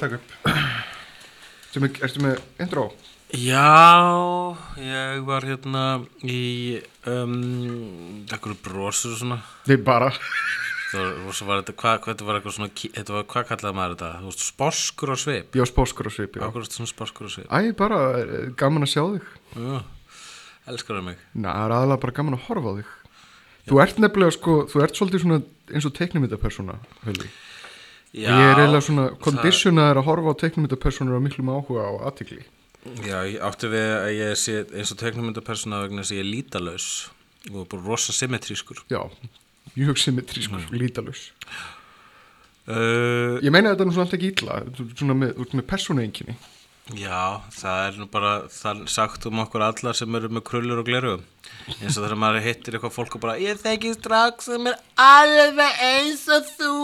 að taka upp er, Ertu með intro? Já, ég var hérna í, um, ekkur brosur og svona. Nei, bara Það var, þetta, hvað, hvað þetta var eitthvað svona, þetta var, hvað kallaði maður þetta? Spóskur og svip. Ég á spóskur og svip, já Akkur svona spóskur og svip. Æ, bara, eh, gaman að sjá þig Já, elskar það mig. Næ, það er aðalega bara gaman að horfa á þig Þú ert nefnilega, sko, þú ert svolítið svona eins og teiknumyndapersona, Hölli Já, Ég er eiginlega svona konditionaður að horfa á teiknumyndapersonur á miklum áhuga og aðtikli Já, ég átti við að ég sé eins og teknumyndapersona vegna þess að ég er lítalös og bara rosa symmetrískur. Já, mjög symmetrískur, mm. lítalus Uh, Ég meina þetta nú svona alltaf ekki illa Svona með, með persónuenginni já, það er nú bara það sagt um okkur allar sem eru með krullur og gleru. eins og þegar maður hittir eitthvað fólk og bara ég þekki strax sem er alveg eins og þú.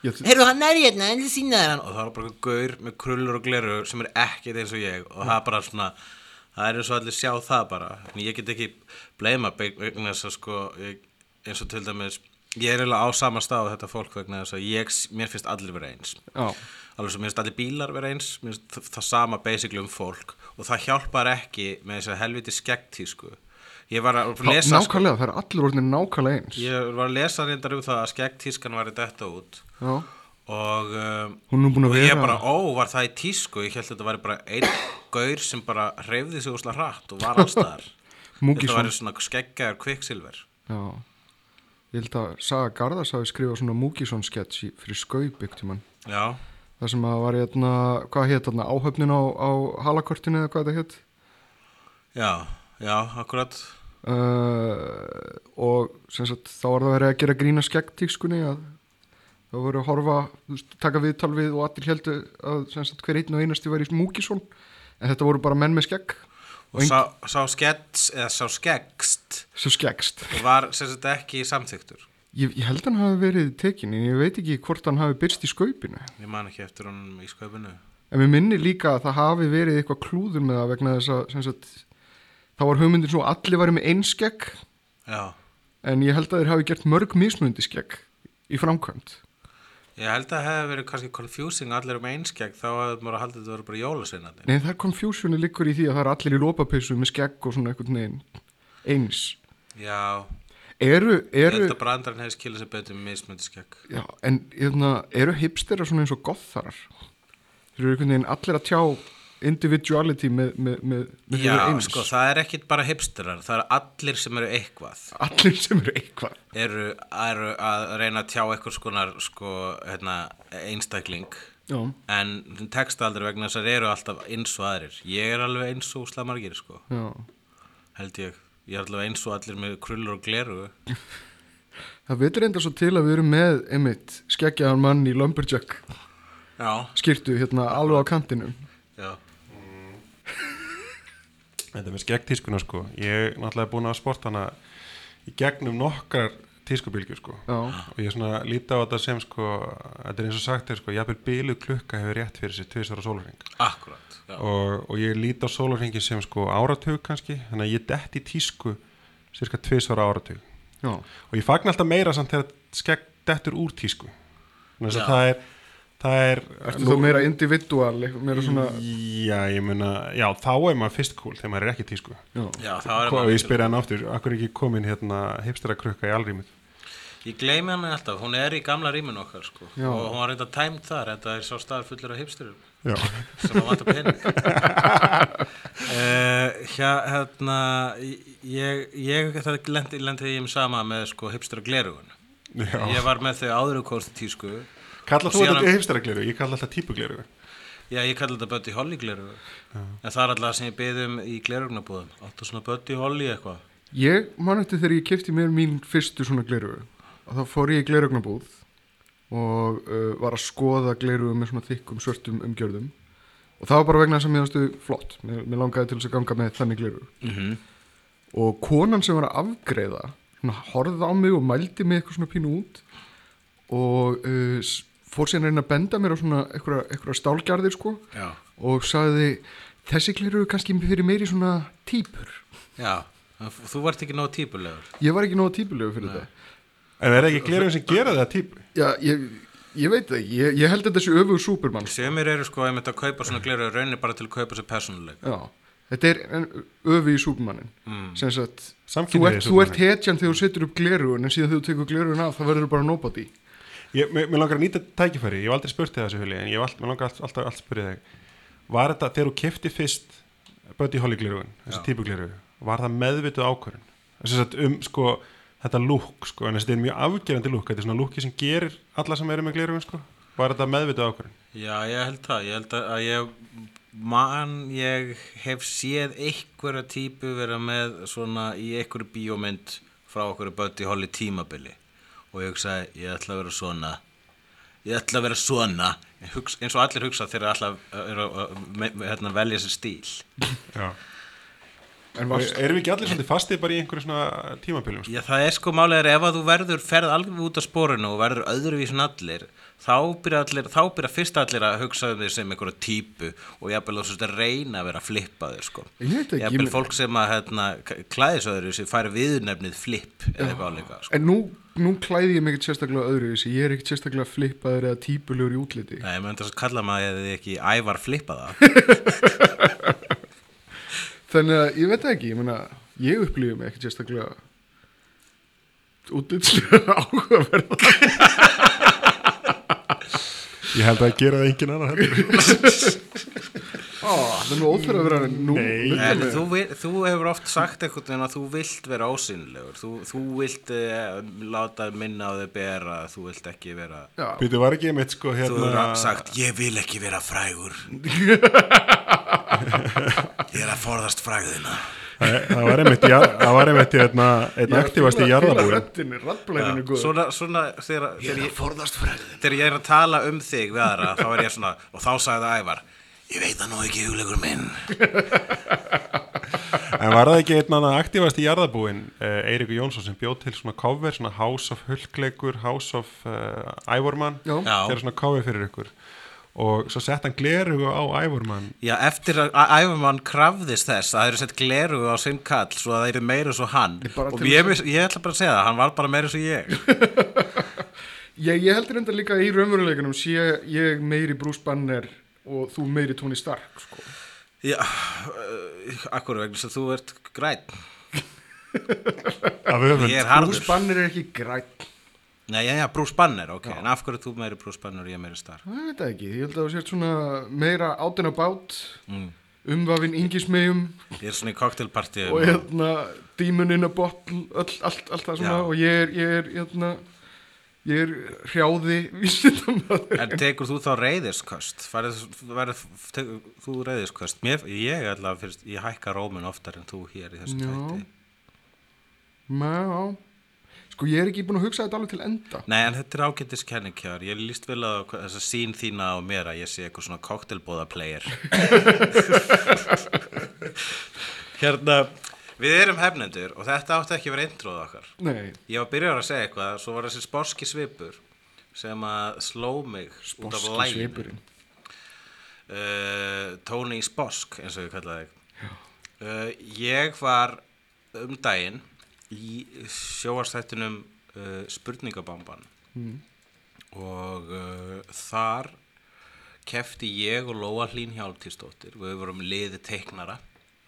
Heyrðu, hann er hérna, en þið sína þér hann. Og það er bara eitthvað gaur með krullur og gleru sem er ekkert eins og ég og það er bara svona, það er eins og allir sjá það bara. En ég get ekki bleima vegna þess að sko, ég, eins og til dæmis, ég er eiginlega á sama stað á þetta fólk vegna þess að ég, mér finnst allir vera eins. Já, Alveg sem mér finnst allir bílar vera eins, mér finnst það, sama basically um fólk og það hjálpar ekki með þess að helviti skeggtísku. Ég var að lesa, sko, nákvæmlega, það er allir orðinir nákvæmlega eins. Ég var að lesa reyndar um það að skeggtískan var í detta út. Já, og um, og ég bara, ó, var það í tísku? Ég held að þetta væri bara einn gaur sem bara hreyfði sig úrslega hratt og var allstaðar þetta væri svona skeggjaður kviksilver. Já, ég held að Saga Garðars hafi skrifað svona Múkisson sketch í- fyrir já, Það sem að var hérna, hvað hétt þarna, áhöfnin á, á halakortinu eða hvað þetta hétt já, já, akkurat uh, og sagt þá var það verið að gera grína skeggtíkskunni að það voru að horfa, veist, taka viðtal við og allir heldu að sagt hver einn og einasti væri Múkisson en þetta voru bara menn með skegg. Og sá, sá skeggs eða sá skeggst? Sem skeggst. Var sagt ekki samþyktur ég, ég held hann hafi verið tekin en ég veit ekki hvort hann hafi byrst í skaupinu. Ég man ekki eftir honum í sköpunu En mér minni líka að það hafi verið eitthvað klúður með það vegna þess að þá var hugmyndin svo að allir væri með einskegg já, en ég held að þeir hafi gert mörg mismundi skegg í framkvæmt. ég held að það hefði verið kannski confusing allir um einskegg þá hefði maður að halda þetta að vera bara jólaseinandi Nei, það er konfjúsjoni líkur í því að það er allir í lópapeysu með skegg og svona veginn eins. já, Eru, eru, að brandarinn hefði skilað sér betur með mismöndi skegg já, en hérna, eru hipsterar svona eins og gotharar? Þeir eru einhvern veginn allir að tjá individuality með, með, með, Já, sko, það er ekkit bara hipsterar, það eru allir sem eru eitthvað. Allir sem eru eitthvað. eru, eru að reyna að tjá eitthvað skonar sko, hérna, einstakling. Já. en texta aldrei vegna þess að þeir eru alltaf eins og aðrir. Ég er alveg eins og slamargir sko, Já. held ég. Ég er alveg eins og allir með krullur og gleru. Það veitur enda svo til að við erum með einmitt skeggjaðan mann í Lumberjack Já, skýrtu hérna alveg á kantinum já, Þetta með skeggtískuna sko. Ég er náttúrulega búin að sporta hana í gegnum nokkar tískubylgjur sko. Já, og ég svona líti á þetta sem sko þetta er eins og sagt er sko jafnvel bílu klukka hefur rétt fyrir sér tvisar á sólarring akkurat og, og ég líti á sólarringi sem sko áratug kannski. Þannig að ég detti í tísku cirka tvisar áratug. Já, og ég fagn alltaf meira samt þegar skegg dettur úr tísku. Þannig að það er það er ertu þú meira individual meira svona Já, ég meina, já, þá er maður fyrst cool þegar maður er ekki tísku já, Já, það er og ég spyrir hann aftur, akkur ekki komin hérna hipstera krukka í alrýmið? Ég gleymi hann alltaf, hún er í gamla rýminu okkar sko. Já. og hún var reynda tæmt þar, þetta er sá staðar fullur af hipsturum Já, sem að vanta pening. Uh, hjá, hérna ég, ég það lendi, lendi ég um sama með sko hipstur og glerugun já. ég var með þau áður kosti tísku Kalla þú þetta heimstæra gleru, ég kalla þetta típugleru. já ég kalli þetta Buddy Holly glerugu en það er alltaf sem ég byðum í glerugnabúðum áttu svona Buddy Holly eitthvað? Ég man eftir þegar ég kefti mér mín fyrstu svona glerugu og þá fór ég í glerugnabúð og uh, var að skoða glerugu með svona þykkum svörtum umgjörðum. Og það var bara vegna þess að mér fannstu flott. Mér, mér langaði til þess að ganga með þannig glerugu mm -hmm. og konan sem var að afgreiða svona, horfði á mig og mældi mig eitthvað svona pínu út. Og uh, fór síðan að reyna að benda mér á svona eitthvað, stálgjarðir sko já, og sagði þessi glerugu kannski fyrir meiri svona típur já þú vart ekki nóg típulegur ég var ekki nógu típulegu fyrir þetta. En er það ekki gleru sem gera það típu? Já, ég, ég veit það ekki, ég, ég held að þessi öfugur Superman Semir eru sko einmitt að kaupa svona gleru raunin bara til að kaupa sér persónuleik Já, þetta er en- öfugi Supermanin. Mm. sem sagt, þú ert, þú ert Supermaninn. hetjan þegar þú setur upp glerugun en síðan þegar þú tekur glerugun af þá verður þú bara nobody Ég, mér, mér langar að nýta tækifæri, ég hef aldrei spurt þig þessu huli, en ég hef all, langar alltaf, alltaf, alltaf spyrja þig. Var þetta, þegar þú kefti fyrst Buddy Holly glerugun, þessi típu glerugu, var það meðvituð ákvörðun? Að um, sko, þetta lúk, sko, en þetta er mjög afgerandi lúk, þetta er svona lúki sem gerir alla sem eru með glerugun, sko. Var þetta meðvituð ákvörðun? Já, ég held það, ég held að að ég man, ég hef séð einhverja típu vera með svona í einhverju bíómynd frá einhverju Buddy Holly tímabili og ég hugsaði, ég ætla að vera svona ég ætla að vera svona Ég hugsa, eins og allir hugsa þegar allar hérna, velja sér stíl Já. En varst, Erum við ekki allir svolítið fastið bara í einhverju svona tímabilum, sko? Já, það er sko málið er ef að þú verður ferð alveg út af sporinu og verður öðruvísin allir þá byrja, allir, þá byrja fyrst allir að hugsa um þig sem einhverja típu og jafnvel þú svolítið að reyna að vera flippaður sko. Ég ég meina- fólk sem að hérna, klæðisöður sem færi viðnefnið flip eða eitthvað álíka sko. en nú, nú klæði ég mig ekkert sérstaklega öðruvísi. Ég er ekkert sérstaklega flippaður eða típulegur í útliti. Nei, menn þess að kalla maður eða ekki ævar flippaða þannig að ég veit það ekki, ég meina ég upplýði mig ekkert sérstaklega útlitslega áhugaverða Ég held að gera það engin annar það er nú óþur að vera nú Nei. En þú, þú hefur oft sagt einhvern veginn að þú vilt vera ósynlegur þú, þú vilt uh, láta minna á þau bera þú vilt ekki vera Já, Býtu, var ekki mitt, sko, Þú hefur hérna... sagt, ég vil ekki vera frægur. Ég er að forðast frægðina. Það það var einmitt, það var einmitt hérna, einn aktivast í jarðabúin. Svona, svona þegar, þegar, ég, forðast fræðin þegar ég er að tala um þig aðra þá er ég svona, og þá sagði Ævar Ég veit það nú ekki hugleikur minn En var það ekki einn annan aktivast í jarðabúin, uh, Eiríkur Jónsson, sem bjóð til svona cover, svona House of Hulkleikur, House of uh, Já. Já. þeirra svona cover fyrir ykkur. Og svo sett hann glerugu á Ivorman. Já, eftir að Ævarmann krafðist þess að það eru sett gleru á sinn kall svo að það eru meira svo hann og ég, þess ég ætla bara að segja það, hann var bara meira svo ég ég, ég heldur enda líka í raunveruleikunum sé ég meiri Bruce Banner og þú meiri Tony Stark sko. Já, uh, akkur vegna sem þú ert græn. Ég er harður Bruce Banner er ekki grætt Nei, já, já, Bruce Banner, ok, en af hverju er þú meiri Bruce Banner og ég meiri Star? það veit það ekki, ég held að þú sért svona meira out and about Mm. umvafin yngismegum Ég er svona í cocktailpartíu og hérna demon in a bottle öll, allt, allt það svona Já. og ég er, ég er hérna ég er hrjáði vísindamaður En tekur þú þá farið, tekur þú reyðisköst? Mér, ég ætla að fyrst, ég hækka rómin oftar en þú hér í þessu tætti Má, sko ég er ekki búin að hugsa þetta alveg til enda. Nei, en þetta er ágættis kenningjar Ég líst vel að þess að sín þína á mér að ég sé eitthvað svona cocktailbóða player Hérna Við erum hefnendur og þetta átti ekki að vera intróð okkar. Nei, Ég var byrjar að segja eitthvað, svo var þessi sporski svipur sem að sló mig út af læginu. svipurinn? Uh, Tony Sposk, eins og ég kallaði þig. Uh, ég var um daginn í sjóarstættunum uh, Spurningabamban. Og uh, þar kefti ég og Lóa Hlín Hjálptísdóttir, við vorum liði teiknara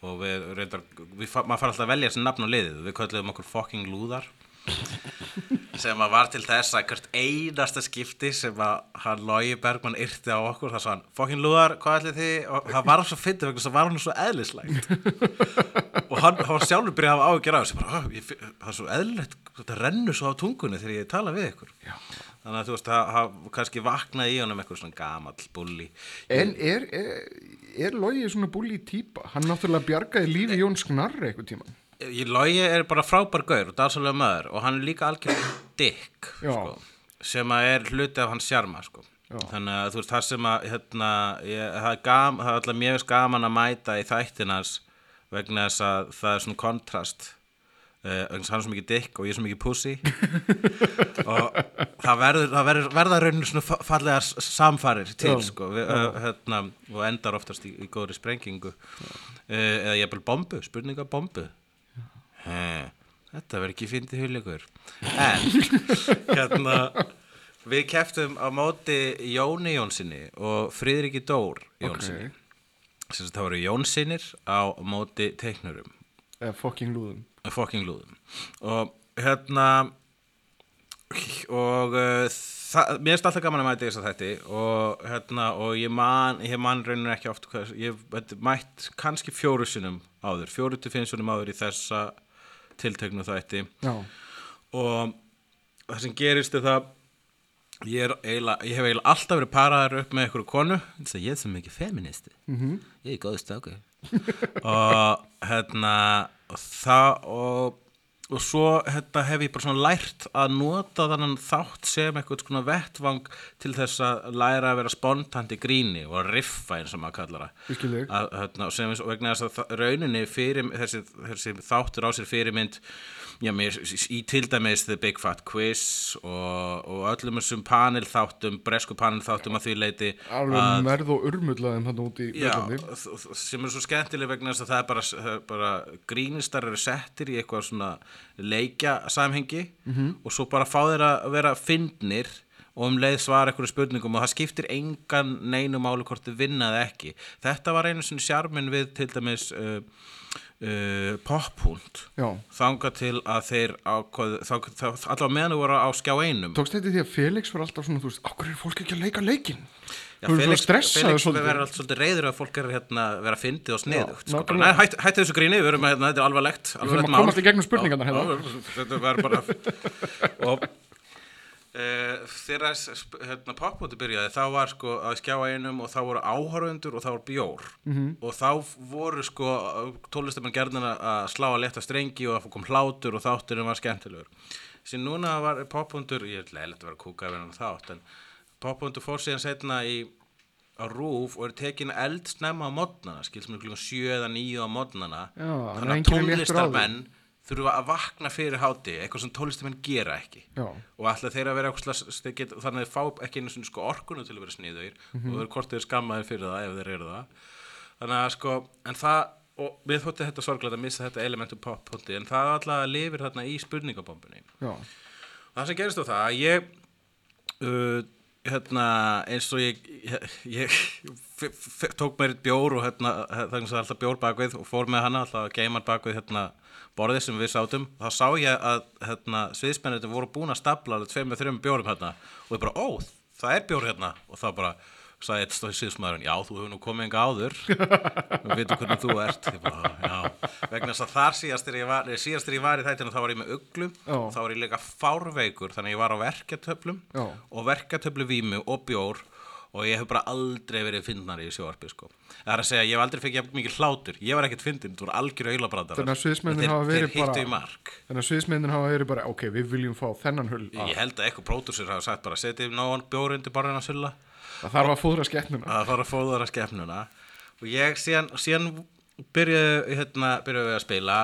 og við reyndar, við, maður fara alltaf að velja þessi nafn á liðið, við kölluðum okkur fucking lúðar. Sem að var til þess að hvert einasta skipti sem að hann Lógi Bergmann yrti á okkur það svo hann, fokkin lúðar, hvað ætli þið? Og það var svo fyndið vegna þess að var hann svo eðlislægt. Og hann, hann var sjálfur byrjað að hafa ágjör á þessu. Bara, "Ah, ég það er svo eðlilegt þetta rennur svo á tungunni þegar ég tala við ykkur. Já. þannig að þú veist, það það kannski vaknaði í honum eitthvað svona gamall bulli En er, er, er Logi svona búli típa? Hann náttúrulega bjargaði lífi Jóns Gnarri eitthvað tíma. Ég Logi er bara frábær gaur og dásalega maður og hann er líka algjör dick Já. sko, sem er hluti af hans sjarma sko. Já. þannig að þú veist það sem að hérna, ég, það er gam, það er alltaf mjög gaman að mæta í þættinans vegna þess að það er svona kontrast hann er svo mikið dick og ég er svo mikið pussy. Og það verður, það verður verða rauninu svona fa- fallegar s- samfarir til Já. sko, við, uh, hérna, og endar oftast í, í góðri sprengingu. Uh, eða ég er bara bombu, spurninga bombu He, þetta verður ekki fyndið huljögur en hérna við keftum á móti Jóni Jónssoni og Friðriki Dór Jónssoni okay. það voru Jónssonir á móti teiknurum Eða fucking lúðum. fucking lúðum og hérna og uh, það, mér finnst alltaf gaman að mæta þess að þetta og hérna og ég man ég man reynir ekki oft hvað, ég mætt kannski fjóru sinum áður fjóru til fimm sinum áður í þessa tilteknu þætti Já. og það sem gerist er það ég, eiginlega, ég hef eiginlega alltaf verið paraður upp með einhverju konu þess að ég er svo mikið feministi -hmm. ég er góð stöku og hérna og það og, og svo hérna, hef ég bara svona lært að nota þannig þátt sem eitthvað svona vettvang til þess að læra að vera spontant í gríni og að riffa eins og maður kallar það. Að, hérna, sem og vegna þess að rauninni fyrir, þessi, þessi þáttur á sér fyrirmynd já, mér, í til dæmis The Big Fat Quiz og, og öllum þessum panel þáttum, bresku panel þáttum að því leiti Alveg merð og urmullaðum hann út í þ- sem er svo skemmtileg vegna þess að það er bara, það er bara grínistar eru settir í eitthvað svona leikja samhengi -hmm. og svo bara fá þeir að vera fyndnir og um leið svara einhverju spurningum og það skiptir engan neinu máli hvort þið vinnaði ekki. Þetta var einu svona sjarmin við til dæmis uh, uh, pophund Já. þanga til að þeir ákvað, þá, þá, allavega meðan þú voru á skjá einum Tókst þetta því að Felix var alltaf svona, þú veist, okkur er fólk ekki að leika leikin? Já, Þú Felix, Felix verður alltaf svolítið reyður að fólk er hérna vera fyndið og sniðugt sko. Nei, hætt, hættu þessu gríni, við erum að hérna, þetta er alvarlegt þurfum alvarlegt að komast í gegnum spurningarnar Já, hérna. Þetta verður bara og Uh, þegar hérna, popmóti byrjaði þá var sko að skjá einum og þá voru áhörfundur og þá var bjór. -hmm. og þá voru sko tólestamenn gerðin að slá að leta strengi og það kom hlátur og þátturinn var skemmtilegur. Sem núna var popmundur ég er leiðilegt að vera kúka ef hann þátt en popmundur fór síðan setna í á rúf og er tekin eld snemma á modnana, skil sem er klukkan 7 eða 9 á modnana þannig að tónlistarmenn þurfa að vakna fyrir háti eitthvað sem tónlistarmenn gera ekki Já. og alltaf þeir að vera eitthvað þannig að þeir fá ekki einu svona sko orkunu til að vera sniðugir Mhm. og þeir hvort þeir skammaðir fyrir það ef þeir eru það þannig að sko, en það og við þótti þetta sorglega að missa þetta elementum pop -punkti, en það alltaf lifir þarna í spurningabombunni Já. það sem gerist þú það að ég uh, hérna eins og ég, ég, ég tók mér bjór og hérna það er alltaf bjór bakvið og fór með hana alltaf að geima bakvið hérna borðið sem við sátum þá sá ég að hérna sviðsmennir voru búin að stapla alveg tveim með þreim bjórum hérna. Og ég bara ó það er bjór hérna. Og það bara sagði eitt stóð sviðsmæðurinn já þú hefur nú komið enga áður. Við veitum hvernig þú ert. Bara, vegna þess að þar síðast þegar ég var, síðast þegar ég var í þættinu þá var ég með uglu. Já. þá var ég líka fárveikur þannig að ég var á verkjatöflum Já. og verkjatöflu vímu og bjór og ég hef bara aldrei verið fyndnari í sjóarpi sko. það er að segja, ég hef aldrei fengið mikið hlátur. Ég var ekkert fyndin, þú voru algjör auðlabrandar Þannig að sviðsmennirnir hafa verið bara- Þannig að sviðsmyndin hafa verið bara, ok, við viljum fá þennan hull ég held að eitthvað pródúsir hafa sagt bara setið nógan bjór undir barðina sulla. Það þarf að fóðra skeppnuna. að fara að fóðara skepnuna. Og ég síðan, síðan byrjuði hérna, byrjuði við að spila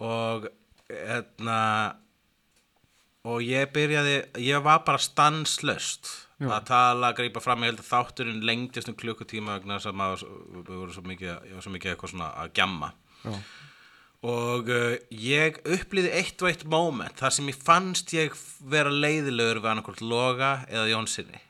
og hérna og ég byrjaði ég var bara stanslöst Já. að tala, að grípa fram ég held að þátturinn lengdist um klukkutíma vegna þess að við vorum svo mikið, svo mikið eitthvað svona að gjamma. Já. og uh, ég upplýði eitt og eitt moment þar sem ég fannst ég vera leiðilegur við annarkvort Loga eða Jónssoni.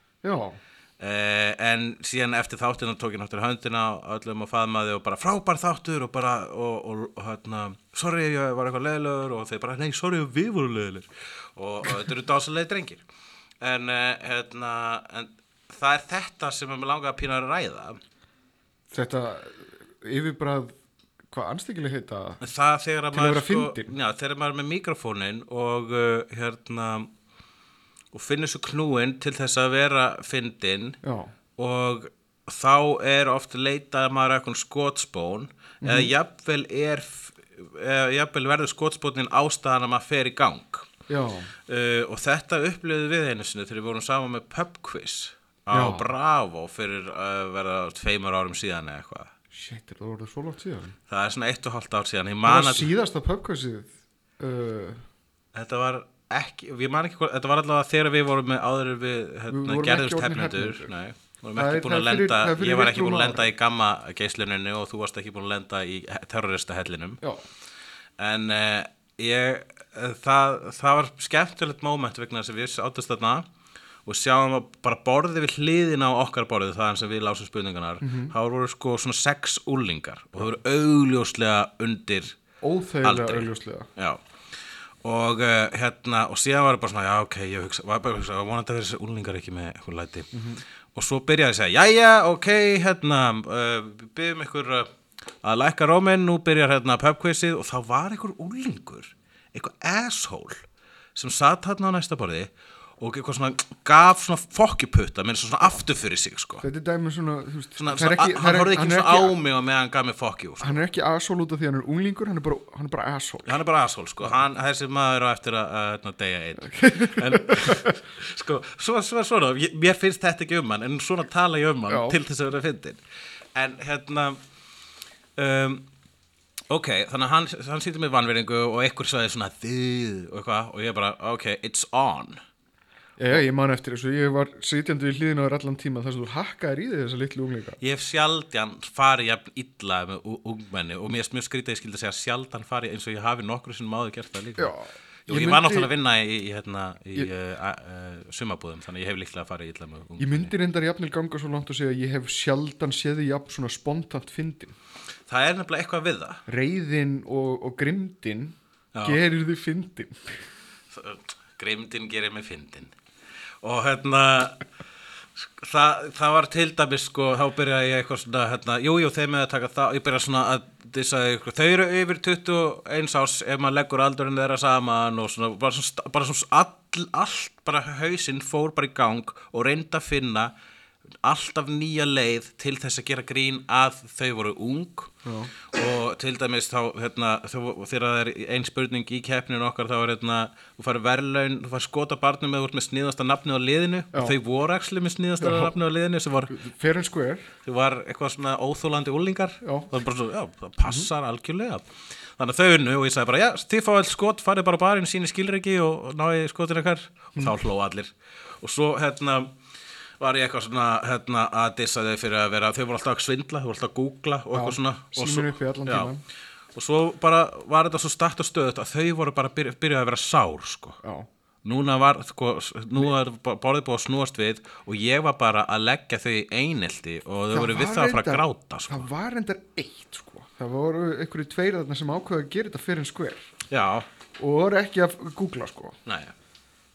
Uh, en síðan eftir þáttina tók ég náttúrulega höndina á öllum og faðmaði og bara frábær þáttur og bara og, og, og hérna, sorry ef ég var eitthvað leðilegur og þeir bara, nei, sorry við vorum leðilegur og, og þetta eru dásalegi drengir en, uh, hérna, en það er þetta sem ég langaði að pína að ræða. Þetta yfirbræð, hvað anstíkileg heita það? Þegar að að maður vera fyndinn? já, þegar maður er með mikrofónin og uh, hérna og finnur svo knúin til þess að vera fyndin og þá er oft leitað maður að eitthvað skotspón eða jafnvel er eða jafnvel verður skotspónin ástæðan að maður fer í gang uh, og þetta upplöðu við einu sinni þegar við vorum saman með pubquiz á Já. Bravo fyrir að verða tveimur árum síðan eða eitthvað. Shit, er það voruð svo langt síðan. Það er svona eitt og hálft ár síðan. Það var síðasta pubquizið uh, þetta var ekki, ég man ekki hvað, þetta var allavega þegar við vorum með áður við Við hérna, orðnir hefnendur nei, vorum Það ekki búin að lenda fyrir ég var ekki búin að lenda í gamma geisluninni og þú varst ekki búin að lenda í terrorista hellinum Já, en uh, ég það, það var skemmtilegt moment vegna þess að við áttast þarna og sjáum að bara borðið við hliðina á okkar borðið þaðan sem við lásum spurningarnar Mhm. þá voru sko svona sex úlingar og það voru augljóslega undir óþægilega Aldrei. augljóslega. Já. Og uh, hérna og síðan var það bara svona já ok, ég hugsa, var bara hugsa vonandi að þessi úlningar ekki með eitthvað læti. Og svo byrjaði að segja, jæja, ok hérna, uh, byggjum ykkur uh, að lækka róminn, nú byrjar hérna pubquizið. Og þá var ykkur úlningur eitthvað asshole sem satt hérna á næsta borði og eitthvað svona gaf svona fokkiputta með svona aftur fyrir sig sko. Þetta er dæmi svona, þú veist svona, svona, ekki, hann horfði ekki hann svona á ekki, mig og meðan hann gaf mig fokki sko. Hann er ekki asshole út af því að hann er unglingur Hann er bara, hann er bara asshole. Hann er bara asshole sko, hann, þessi maður á eftir að, að, að deyja einn. En sko, svo, svo, svona ég, mér finnst þetta ekki um hann, en svona tala ég um hann Já. til þess að vera fyndin en hérna um, ok, þannig að hann, hann sýtti með vanveringu og einhver sagði svona þið og eitthvað og ég bara, ok, it's on. Já, já, ég man eftir þessu. Ég var sitjandi við hliðina á allan tíma þar sem þú hakkaðir í þessa litlu unglinga. Ég hef sjaldan farið jafn illa með ungmenni og mér mjög skrítið að ég skildi að segja sjaldan farið eins og ég hafi nokkru sem máður gert það líka. Já, Jú, ég ég, var myndi- náttúrulega að vinna í, í, hérna, í Ég- uh, uh, sumabúðum þannig að ég hef líklega farið illa með ungmenni Ég myndi reyndar jafnil ganga svo langt og segja að ég hef sjaldan séð því jafn svona spontant fyndin. Það er nefnilega eitthvað við það Reyðin og, og grimdin Já. gerir því fyndin. Grimdin gerir mig fyndin og hérna það, það var til dæmis sko, þá byrjaði ég eitthvað svona hérna, jú, jú, þeim með að taka það ég byrjaði svona að dissa eitthvað. Þau eru yfir 21 ás ef maður leggur aldurinn þeirra saman og svona bara svona, bara svona all, allt bara hausinn fór bara í gang og reyndi að finna alltaf nýja leið til þess að gera grín að þau voru ung. Já. og til dæmis þá hérna, þegar það er ein spurning í keppninu okkar þá er hérna, þú farið verðlaun þú farið skota barnum með með sniðasta nafni á liðinu. Já. og þau voru actually með sniðasta Já. nafni á liðinu sem var, var eitthvað svona óþólandi úlingar það, er bara svo, já, það passar algjörlega. Þannig að þau unnu og ég sagði bara já, þið fá all skot, farið bara barinn, síni skilur ekki og, náði skotin ekkar og þá hló allir. Og svo hérna var ég eitthvað svona hérna, að dissa þau fyrir að vera þau voru alltaf að svindla, þau voru alltaf að googla og eitthvað svona og svo- já. og svo bara var þetta svo start og stöðut að þau voru bara byrja, byrjað að vera sár sko. Núna var sko, nú er borðið búið að snúast við og ég var bara að leggja þau í einelti og þau voru við það að fara að gráta sko. Það var reyndar eitt, sko. Það voru einhverju tveir þarna sem ákveða að gera þetta and square já, og voru ekki að googla, sko.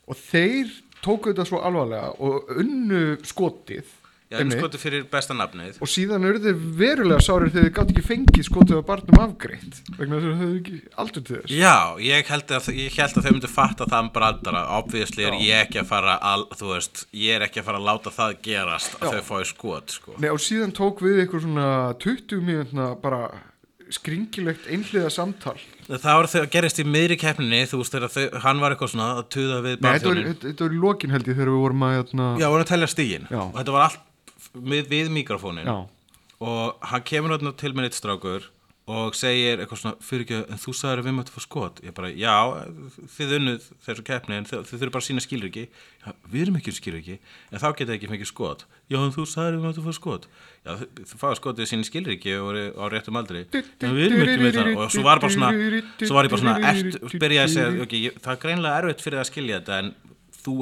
Og þeir tóku þetta svo alvarlega og unnu skotið Já, um skotu fyrir besta nafnið og síðan eru þeir verulega sárir þegar þeir gátt ekki fengið skotið á barnum afgreitt vegna þess að þau höfðu ekki aldur til þess Já, ég held að, ég held að þau myndu fatta þann brandara Obviously er ég ekki að fara al, Þú veist, ég er ekki að fara að láta það gerast að Já. þau fái skot sko. Nei, og síðan tók við eitthvað svona 20 mínútna bara skringilegt einhliða samtal. Það var þau að gerist í miðri keppninni Þú veist, þegar hann var eitthvað svona að tuða við Nei, þetta var, barþjónin þetta, var í lokin held ég þegar við vorum að hérna, Já, voru að telja stígin. Og þetta var allt við, við mikrofónin. Já, Og hann kemur til mér eitt strákur Og segir eitthvað svona Fyrir ekki, en þú sagðir að við möttum fá skot. Ég bara, já, þið unnuð þessu keppni En þið, þið þurfum bara að sína skilur ekki já, Við erum ekki skilur ekki En þá geta ekki fengið skot. Já, en þú sagðir að við möttum fá skot. Já, þið fáið skotið sína skilur ekki Og á réttum aldri. Já, við erum ekki með það. Og svo var bara svona Svo var ég bara svona ert, Byrjaði að segja, ok, ég, það er greinlega erfitt fyrir það að skilja þetta En þú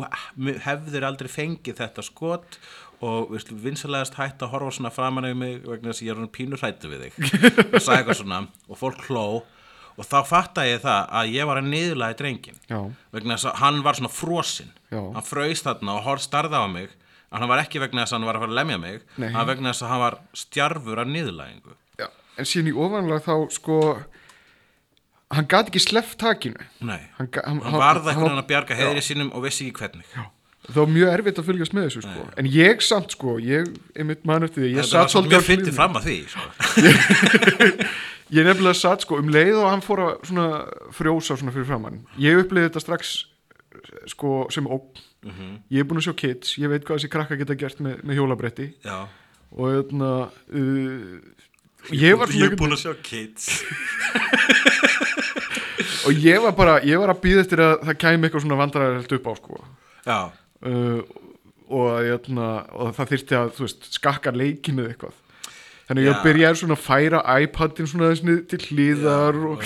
hefðir aldrei fengið þetta skot og vinsalegast hætt að horfa svona framan yfir mig vegna þess að ég er hann pínur hrættu við þig. Og sagði eitthvað svona og fólk hló. Og þá fattaði ég það að ég var að niðurlega drengin Já. vegna þess að hann var svona frosinn. Já. hann fröist þarna og horf starða á mig. En hann var ekki vegna þess að hann var að fara að lemja mig Nei. hann vegna þess að hann var stjarfur af niðurlægingu. Já, en síðan í ofanlega þá sko hann gat ekki sleppt takinu. Nei, hann, hann, hann varða hann einhvern var- veginn að bjarga heiðri sínum og vissi ekki hvernig það var mjög erfitt að fylgjast með þessu sko. en ég samt sko, ég einmitt mann eftir því, ég satt svolítið mjög fyndið fram að því sko. ég nefnilega satt sko um leið og hann fór að svona frjósa svona fyrir framann ég upplifði þetta strax sko sem ógn. Mhm. ég er búin að sjá kids, ég veit hvað þessi krakka geta gert með, með hjólabretti. Já. Og þarna uh, ég var Ég er búin að sjá kids. Og ég var bara, ég var að býða eftir að það kæmi eitthvað svona vandræðilegt upp á sko. Já, uh, og, jötna, og það þyrfti að veist, skakka leikinu eitthvað. Þannig að ég byrjaði svona að færa iPadin svona þess niður til hlýðar og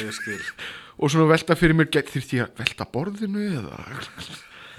og, svona velta fyrir mér þyrfti ég að velta borðinu eða?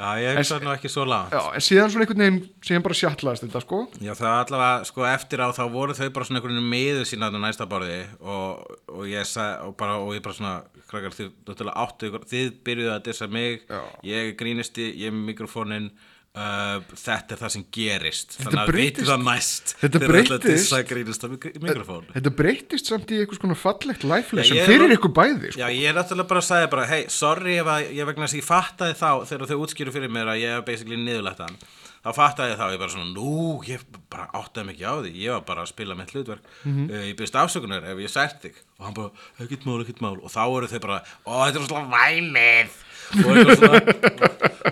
Já, ég hugsa nú ekki svo langt. Já, en síðan svona einhvern veginn síðan bara sjallaðist þetta sko. Já, það allavega, sko, eftir á þá voru þau bara svona einhvern veginn miður sína á næsta borði og, og ég sagði, og bara, og ég bara svona, krakkar, þið, náttúrulega áttu ykkur, þið byrjuðu að dissa mig, Já. ég grínisti, ég er með mikrofónin, uh, þetta er það sem gerist, Þetta þannig að breytist. vitum það næst, Þetta þegar breytist. dissa grínista mikrofón. þetta breytist samt í eitthvað svona fallegt life lesson ég er fyrir nú- ykkur bæði sko. Já, ég er náttúrulega bara að segja bara, hei, sorry ef að ég vegna þess að ég fattaði þá þegar þau útskýru fyrir mér að ég hef basically niðurlegt hann þá fattaði ég þá, ég bara svona, nú, ég bara áttaði ekki á því, ég var bara að spila mitt hlutverk, Mhm. uh, ég byrst afsökunar ef ég sært þig. Og hann bara, ekkert mál, ekkert mál. Og þá eru þau bara, ó, þetta er svona væmið. Og eitthvað svona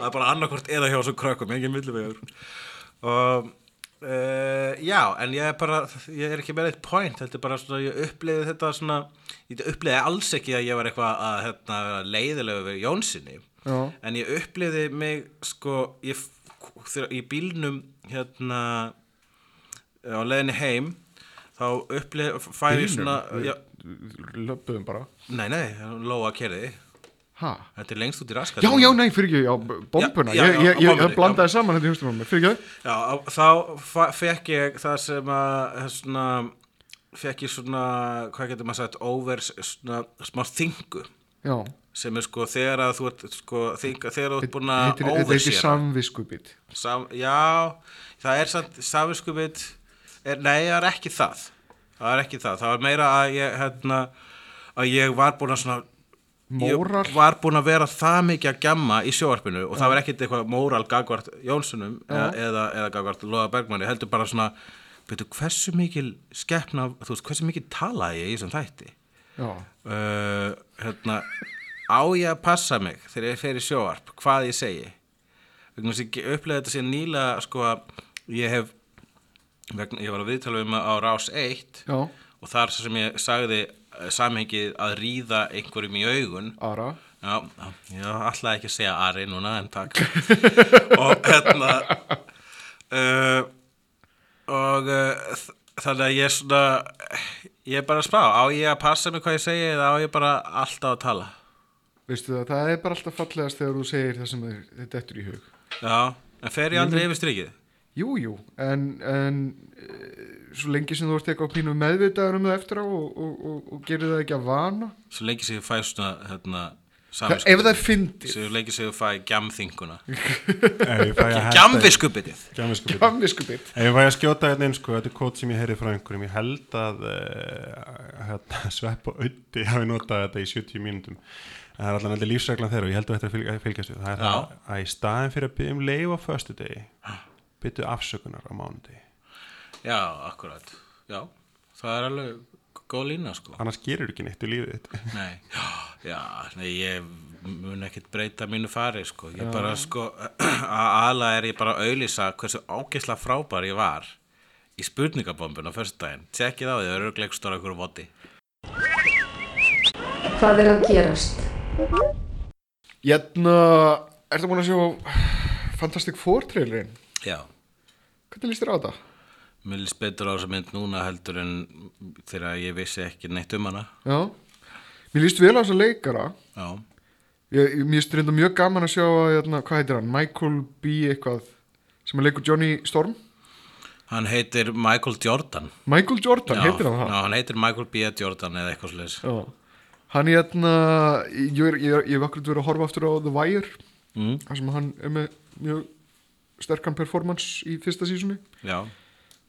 það er bara annarkvort eða hjá svo krökkum, engin millivegur. Og Uh, já, en ég er bara ég er ekki með eitt point, þetta er bara svona ég uppliði þetta svona ég uppliði alls ekki að ég var eitthvað að hérna, leiðilegu við Jónsinni Já. en ég uppliði mig sko, ég, þegar, í bílnum hérna á leiðinni heim þá uppliði, fæði ég svona já, löpuðum bara. Nei, nei, Lóa kerði ha? Þetta er lengst út í raskat Já, já, nei, fyrir ekki, já, bombuna. Já, já, ég, ég, ég, ég blandaði saman þetta í hústum á mér, fyrir ekki á- þá fekk ég það sem að svona, fekk ég svona, hvað getur maður sagt, over svona smá þingu Já, sem er sko þegar að þú ert sko, þegar þú ert búin að heitir, þetta heitir samviskubit. Sam, Já, það er samt samvinskupið, er, nei það er ekki það. Það er ekki það, það var meira að ég hérna, að ég var búin að svona Móral? ég var búin að vera það mikið að gjamma í sjóarpinu og það var ekkit eitthvað móral gagvart Jónssonum eða, eða, eða gagvart Lóða Bergmanni heldur bara svona betur, hversu mikil skeppna þú veist, hversu mikil talaði ég í þessum þætti? Já, uh, hérna á ég að passa mig þegar ég fer í sjóarp hvað ég segi? Vegna þess að ég upplega þetta síðan nýlega sko að ég hef vegna, ég var að viðtala um á rás 1 já, og þar sem ég sagði uh, samhengið að ríða einhverjum í augun. Ara. Já, ég ætlaði ekki að segja Ari núna en takk. Og hérna uh, og uh, þannig að ég er svona ég er bara að spá, á ég að passa mig hvað ég segi eða á ég bara alltaf að tala Veistu það, það er bara alltaf fallegast þegar þú segir það sem þér dettur í hug. Já, en fer ég aldrei yfir strikið? Jú, jú, en, en e, svo lengi sem þú ert eitthvað pínu meðvitaður um það eftir á og, og, og, og gerir það ekki að vana. Svo lengi sem ég fæ svona hérna, það, ef það er fyndið. Svo lengi sem ég fæ gjamþinguna Gjamviskupið. Gamviskubit Ef ég fæ að skjóta hérna inn sko, þetta er kót sem ég heyri frá einhverjum, ég held að uh, hérna, Svepp og Öddi hafi notað þetta í 70 mínútum. En það er allan allir lífsreglan þeirra og ég held að þetta fylg, fylgjast við. Það er Já. það að í staðin fyrir að byggja um leif á föstu degi, byggja afsökunar á mánudegi. Já, akkurat Já, það er alveg góð lína sko Annars gerir ekki neitt í lífið þitt. Nei, já, nei, ég mun ekkert breyta mínu fari, sko. Ég bara, sko, að aðla er ég bara að auðlýsa hversu ágeislega frábær ég var í spurningabombun á föstudaginn. Tjekkið á því, það eru gleikstóra ykkur voti. Hvað er að gerast? Jæna, ertu búin að sjá Fantastic Four trailerinn? Já, Hvernig líst þér á þetta? mér líst betur á þessa mynd núna heldur en þegar ég vissi ekki neitt um hana. Já, mér líst vel á þessa leikara Já, ég, Mér líst reynda mjög gaman að sjá að, jæna, hvað heitir hann, Michael B. eitthvað sem að leikur Johnny Storm Hann heitir Michael Jordan Michael Jordan, Já, heitir hann það? Já, hann heitir Michael B. Jordan eða eitthvað sliðis Já. Hann er hérna, ég, er- er- ég hef akkurat verið að horfa aftur á The Wire, mm. þar sem hann er með mjög sterkan performance í fyrsta sísunni Já,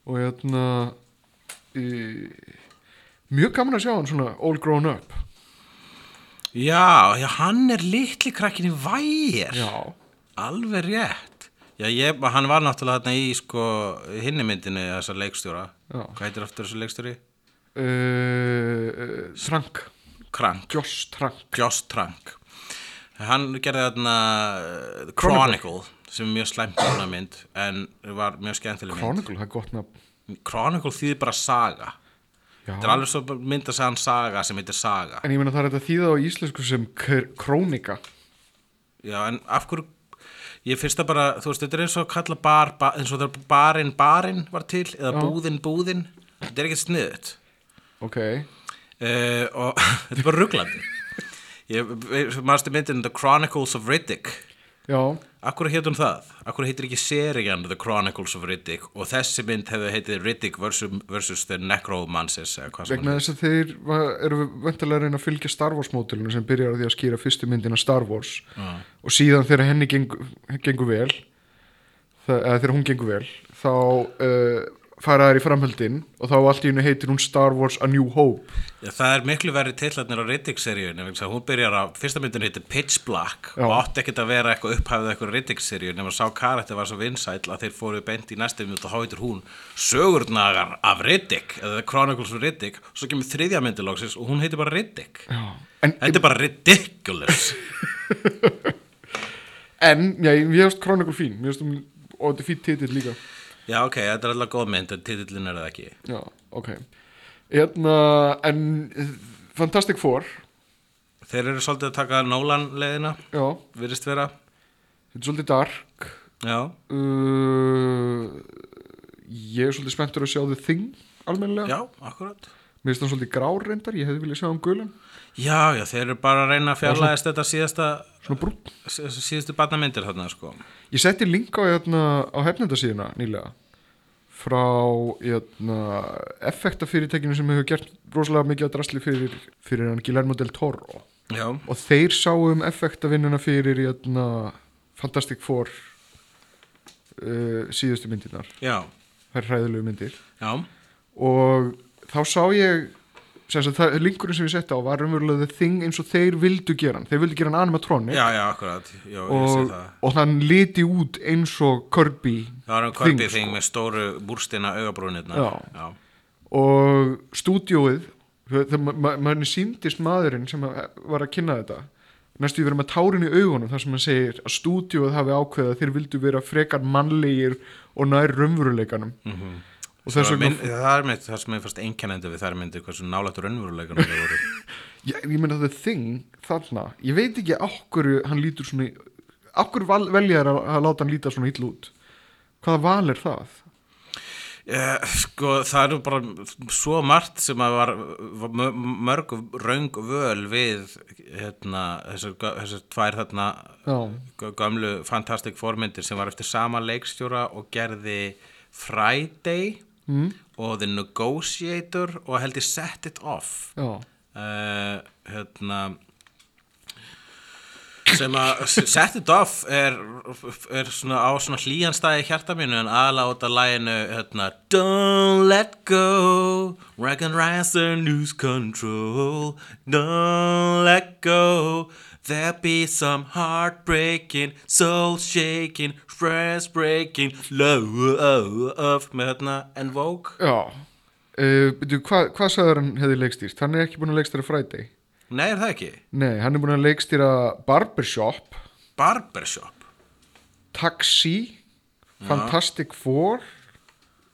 og hérna, í, mjög gaman að sjá hann svona all grown up. já, já hann er litli krakkin í vægir Já. Alveg rétt Já, ég, hann var náttúrulega þarna í sko hinni myndinni þessar leikstjóra Já. Hvað heitir aftur þessu leikstjóri? Uh, uh, Trank, Krank, Joss Trank. Hann gerði þarna uh, The Chronicle sem er mjög slæmt mynd en var mjög skemmtileg mynd Chronicle, það er gott nafn. Chronicle þýðir bara saga Já. Þetta er alveg svo mynd að segja hann saga sem heitir saga En ég meina það er þetta þýða á íslensku sem kr- krónika. Já, en af hverju Ég finnst það bara, þú veist, þetta er eins og að kalla bar, bar eins og þegar barinn barinn var til eða Já. búðin búðin Þetta er ekkert sniðut Ok. Uh, og þetta er bara rugglandi maðurstu myndin The Chronicles of Riddick? Já, Akkur heitir hún það? Akkur heitir ekki serían The Chronicles of Riddick? Og þessi mynd hefði heitið Riddick versus, versus The sem vegna þess að þeir va- eru vendilega að reyna að fylgja Star Wars mótilinu sem byrjar á því að skýra fyrstu myndina Star Wars. Já. og síðan þegar henni gengur, gengur vel eða þegar hún gengur vel þá uh, fara þær í framhöldin og þá allt í henni heitir hún Star Wars A New Hope. Já, það er miklu verið tillatnir á að hún byrjar á, fyrsta myndin heitir Pitch Black Já. og átti ekkert að vera eitthvað upphæfið eitthvað Riddick-seríu nema sá karakter var svo vinsæll að þeir fóru beint í næstu mynd og þá heitir hún Sögurnagar af Riddick eða Chronicles of Riddick og svo kemur þriðja myndilóksis og hún heitir bara Riddick. Þetta er bara ridiculous. En já, ég ég veist Chronicle fín um, og þetta er fín titill líka Já, ok, þetta er alltaf góð mynd en titillin er það ekki. Já, ok. Hérna, en eh, Fantastic Four. Þeir eru svolítið að taka Nolan leiðina já, virðist vera. Þetta er svolítið dark. Já, uh, ég er svolítið spenntur að sjá The Thing almennilega, já, akkurat. Mér finnst það svolítið grár reyndar ég hefði viljað sjá hann gulan Já, já, þeir eru bara að reyna að fjarlæðist þetta síðasta svona brún sí- síðustu barnamyndir þarna sko. Ég setti link á, hérna, á hefnendasíðuna nýlega frá hérna, effektafyrirtekinu sem hefur gert rosalega mikið að drasli fyrir, fyrir hann Guillermo del Toro. Já, og þeir sáu um effektavinnuna fyrir hérna, Fantastic Four uh, síðustu myndirnar. Já, þær hræðilegu myndir. Já, og þá sá ég það, linkurinn sem ég setti á var raunverulega the thing eins og þeir vildu gera hann. Þeir vildu gera hann animatronic. Já, já, akkurat. Já, og, það. og þann liti út eins og Kirby Það var um Kirby Thing, þing sko. með stóru búrstina augabrúnirna og stúdíóið þegar ma ma manni síndist maðurinn sem var að kynna þetta næstu verið með tárin í augunum þar sem hann segir að stúdíóið hafi ákveðið að þeir vildu vera frekar mannlegir og nær raunveruleikanum. Mhm. Og það, þess vegna það er með það sem er fast einkennandi við þær myndir hversu nálægt raunveruleikunum það voru. Já, ég meina the thing þarna, ég veit ekki okkur hann lítur svona okkur velja þær að, að láta hann líta svona ill út? Hvaða val er það? Eh, sko það eru bara svo margt sem að var, var mö- mörg raung völ við hérna, þessar, tvær þarna Já, gö- gömlu Fantastic Four myndir sem var eftir sama leikstjóra og gerði Friday mm, og The Negotiator og held ég Set It Off uh, hérna sem að Set It Off er, er svona á svona hlýjanstæði hjarta mínu en aðalega út af læginu hérna, Don't let go Recognize the news control Don't let go There be some heartbreaking Soul shaking Stress breaking Love með hérna En Vogue. Já. Uh, byrju, hva, hvað sagður hann hefði leikstýrt? Hann er ekki búin að leikstýra Friday. Nei, er það ekki? Nei, hann er búin að leikstýra Barbershop. Barbershop? Taxi. Fantastic Four.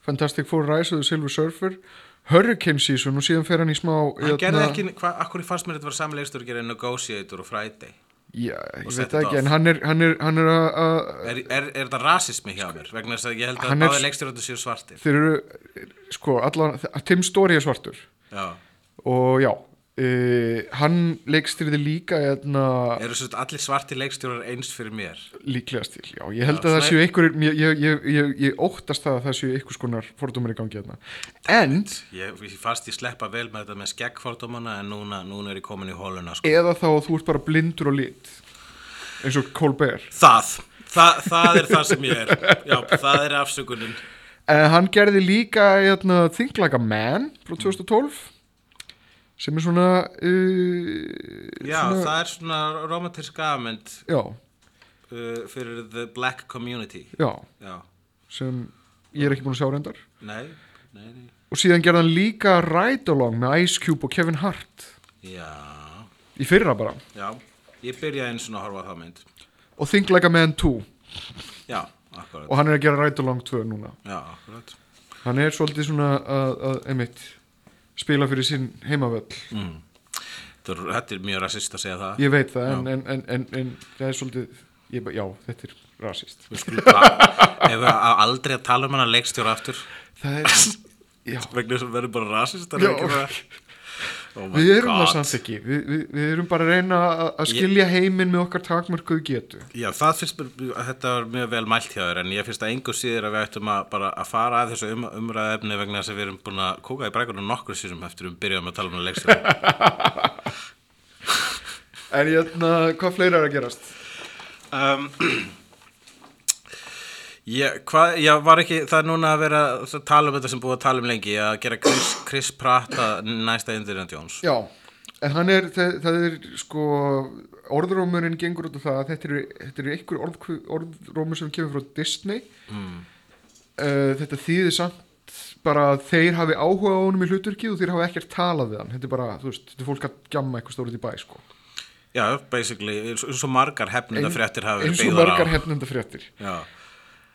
Fantastic Four Rise of the Silver Surfer Hurricane Season og síðan fer hann í smá Hann gerði hérna- ekki, hva, akkur fannst mér þetta var sami leikstur að gera Negotiator og Friday? Já, ég veit It ekki, en hann er, hann er, hann er að, að Er, er, er þetta rasismi hjá mér? Vegna þess að ég held að báði þetta séu svartir. þeir eru, sko, allan Tim Story er svartur. Já, og já, uh, hann leikstýrði líka hérna, Eru svo allir svarti leikstjórar eins fyrir mér? líklegast til já, ég held Já, að það séu einhver ég, ég, ég, ég, óttast að það séu einhvers konar fordómar í gangi hérna. En Ég, fannst ég sleppa vel með þetta með skeggfordómana en núna, núna er ég komin í hóluna sko. eða þá að þú ert bara blindur og lit eins og Colbert. Það, það, það er það sem ég er. Já, það er afsökunin. En hann gerði líka hérna, Think Like a Man frá 2012 sem er svona uh, Já, svona, það er svona romantísk afmynd já, uh, fyrir the black community. Já, Já, sem ég er ekki búin að sjá reyndar. Nei, nei, nei. Og síðan gerði hann líka Ride Along með Ice Cube og Kevin Hart. Já, í fyrra bara. Já. Ég byrjaði eins og horfa það mynd. Og Think Like a Man 2 Já, akkurat. Og hann er að gera Ride Along 2 núna. Já, akkurat. Hann er svolítið svona að, að einmitt spila fyrir sinn heimavöll. Mm. Þetta er- Þetta er mjög rasist að segja það. Ég veit það en, en, en, en, en það er svolítið ég, bara- já, þetta er rasist. Bara á aldrei að tala um hana leikstjóra aftur? Það er, já, vegna þess að við verðum bara rasist Já. Oh við erum það God. samt ekki við, við, við erum bara að reyna að, að skilja heiminn með okkar takmörkuð getu Já, það finnst mér, þetta var mjög vel mælt hjá þér en ég finnst að engu síður að við ættum að bara að fara að þessu um, umræðefni vegna þess að við erum búin að kúka í brækunum nokkur síðan eftir við byrjum að tala um leikstjóra en hérna, hvað fleira er að gerast? um, ég, hvað, ég var ekki það er núna að vera að tala um þetta sem búið að tala um lengi að gera Chris, Chris Pratt að næsta Indiana Jones. Já, en hann er það, það er sko orðrómurinn gengur út af það að þetta eru, þetta eru einhver orð, orðrómur sem kemur frá Disney. Mm. uh, þetta þýðir samt bara að þeir hafi áhuga á honum í hlutverki og þeir hafi ekkert talað við hann. Þetta er bara, þú veist, þetta er fólk að gjamma eitthvað stórið í bæ sko. Já, basically, eins eins og margar hefnunda fréttir hafa verið eins og byggðar á. margar hefnenda fréttir. Já,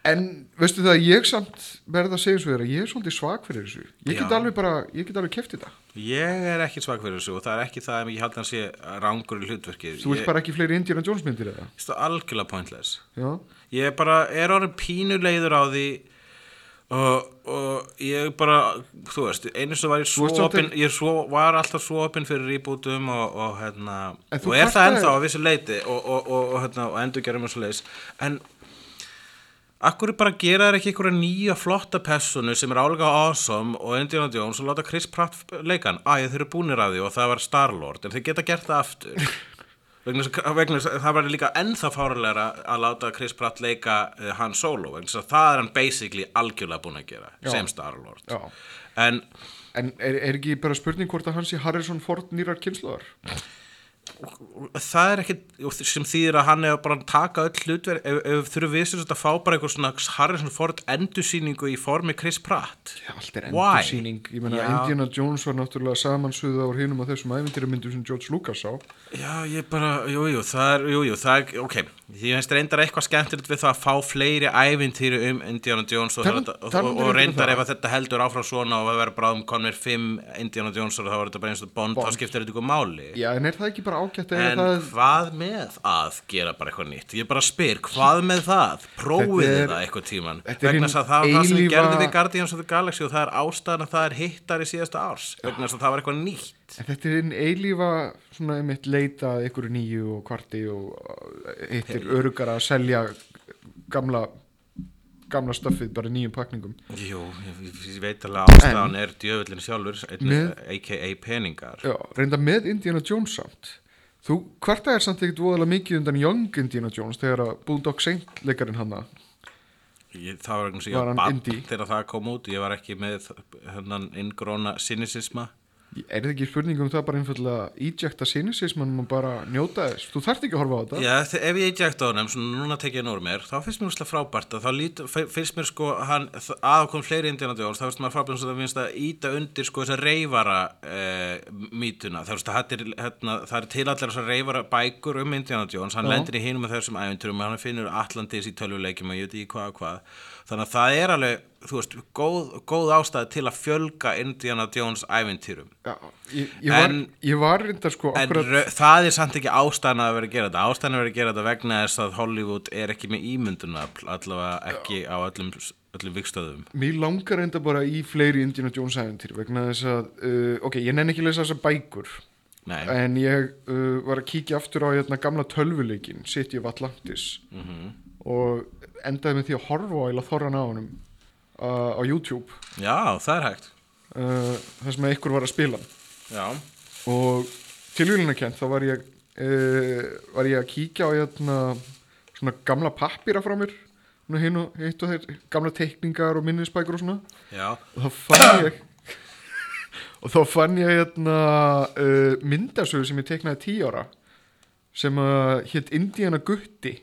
en veistu það, ég samt verða að segja svo þér að ég er svolítið svag fyrir þessu ég get Já. alveg bara, ég get alveg keft þetta Ég er ekki svag fyrir þessu og það er ekki það að ég held að hann sé rángur í hlutverkið. þú vilt Ég bara ekki fleiri Indiana Jones myndir eða finnst það algjörlega pointless. já, Ég er bara, er orðin pínuleiður á því og, og ég bara, þú veist, einu sem var ég svo ert samt opinn, ég svo, var alltaf svo opinn fyrir rebootum og, og hérna, En þú og er það kvartaðir- ennþá á vissu leiti og, og, og, og, hérna, og endur gerum og svo leiðis, en Akkur bara gera þær ekki einhverja nýja flotta personu sem er álega awesome og Indiana Jones og láta Chris Pratt leikan Æ, þeir eru búnir af því og það var Star-Lord en þeir geta gert það aftur. Vegna þess að- að það var líka ennþá fárulegra að láta Chris Pratt leika uh, Han Solo vegna þess að það er hann basically algjörlega búin að gera Já. sem Star-Lord. En en er, er ekki bara spurning hvort að hann sé Harrison Ford nýrar kynnslóðar það er ekki sem þýðir að hann er bara að taka öll hlutverk ef, ef þurfum við sem að fá bara eitthvað svona Harrison Ford endursýningu í formi Chris Pratt Já, allt er endursýning Ég meina, Já. Indiana Jones var náttúrulega samansuða á hinum af þessum ævintýramyndum sem George Lucas sá Já, ég bara, jú, jú, það er, jú, jú, það er, ok, því finnst reyndar eitthvað skemmtilegt við það að fá fleiri ævintýri um Indiana Jones og, þetta, og, og, og um reyndar það. ef að þetta heldur áfram svona og að vera bráðum konir fimm Indiana Jones og þá var þetta bara eins og Bond, Bond. þá skiptir þetta ykkur bara ágætt að En það hvað með að gera bara eitthvað nýtt? Ég bara spyr, hvað með það? Prófið það eitthvað tíman? Vegna að það var það sem við gerðum við Guardians of the Galaxy og það er ástæðan að það er hittar í síðasta árs. Vegna að það var eitthvað nýtt. En þetta er einn eilífa svona einmitt leita að einhverju nýju og kvarti og eitt er örugara að selja gamla gamla stöffið bara í nýjum pakningum Jú, ég, ég veit alveg ástæðan er djöfullin sjálfur, a.k.a. peningar. Já, reynda með Indiana Jones samt Þú, hvarta er samt ekkert voðalega mikið undan Young Indiana Jones þegar að Boondock Saint leikarinn hanna Ég, það var einhvers bann þegar það kom út, ég var ekki með inngróna cynisisma. Er það ekki spurning um það bara einfallega ejecta cynicisman og bara njóta þess? Þú þarft ekki að horfa á þetta. Já, ef ég eject á honum, svona núna tek ég úr mér, þá finnst mér úrslega frábært að þá lít, finnst mér sko hann, að kom fleiri Indiana Jones, þá finnst mér frábært að það finnst að íta undir sko þessa reyfara eh, mítuna, það, það, er, hérna, það er til allir þessar reyfara bækur um Indiana Jones, hann Já. lendir í hinum af þessum æventurum, hann finnur Atlantis í tölvuleikjum og ég veit ekki hvað og hvað, þannig að það er alveg, þú veist, góð, góð ástæð til að fjölga Indiana Jones æventurum. Já, ég, ég, var, En- ég var reyndar sko En akkurat, það er samt ekki ástæðan að vera að gera þetta ástæðan að vera að gera þetta vegna þess að Hollywood er ekki með ímynduna allavega ekki á öllum, öllum vikstöðum Mér langar reynda bara í fleiri Indiana Jones æventyr vegna þess að, uh, ok, ég nenni ekki að lesa þessar bækur Nei, en ég uh, var að kíkja aftur á hérna, gamla tölvuleikin City of Atlantis Mhm. Og endaði með því að horfa á eila þorran á honum uh, á YouTube. Já, það er hægt. Uh, þar sem ykkur var að spila. Hann. Já, og tilvílunarkent þá var ég uh, var ég að kíkja á hérna, svona gamla pappira frá mér. Hinn og hitt og þeir gamla teikningar og minnisbækur og svona. Já, og þá fann ég og þá fann ég hérna uh, myndasögu sem ég teiknaði tíu ára sem að hétt Indiana Gutti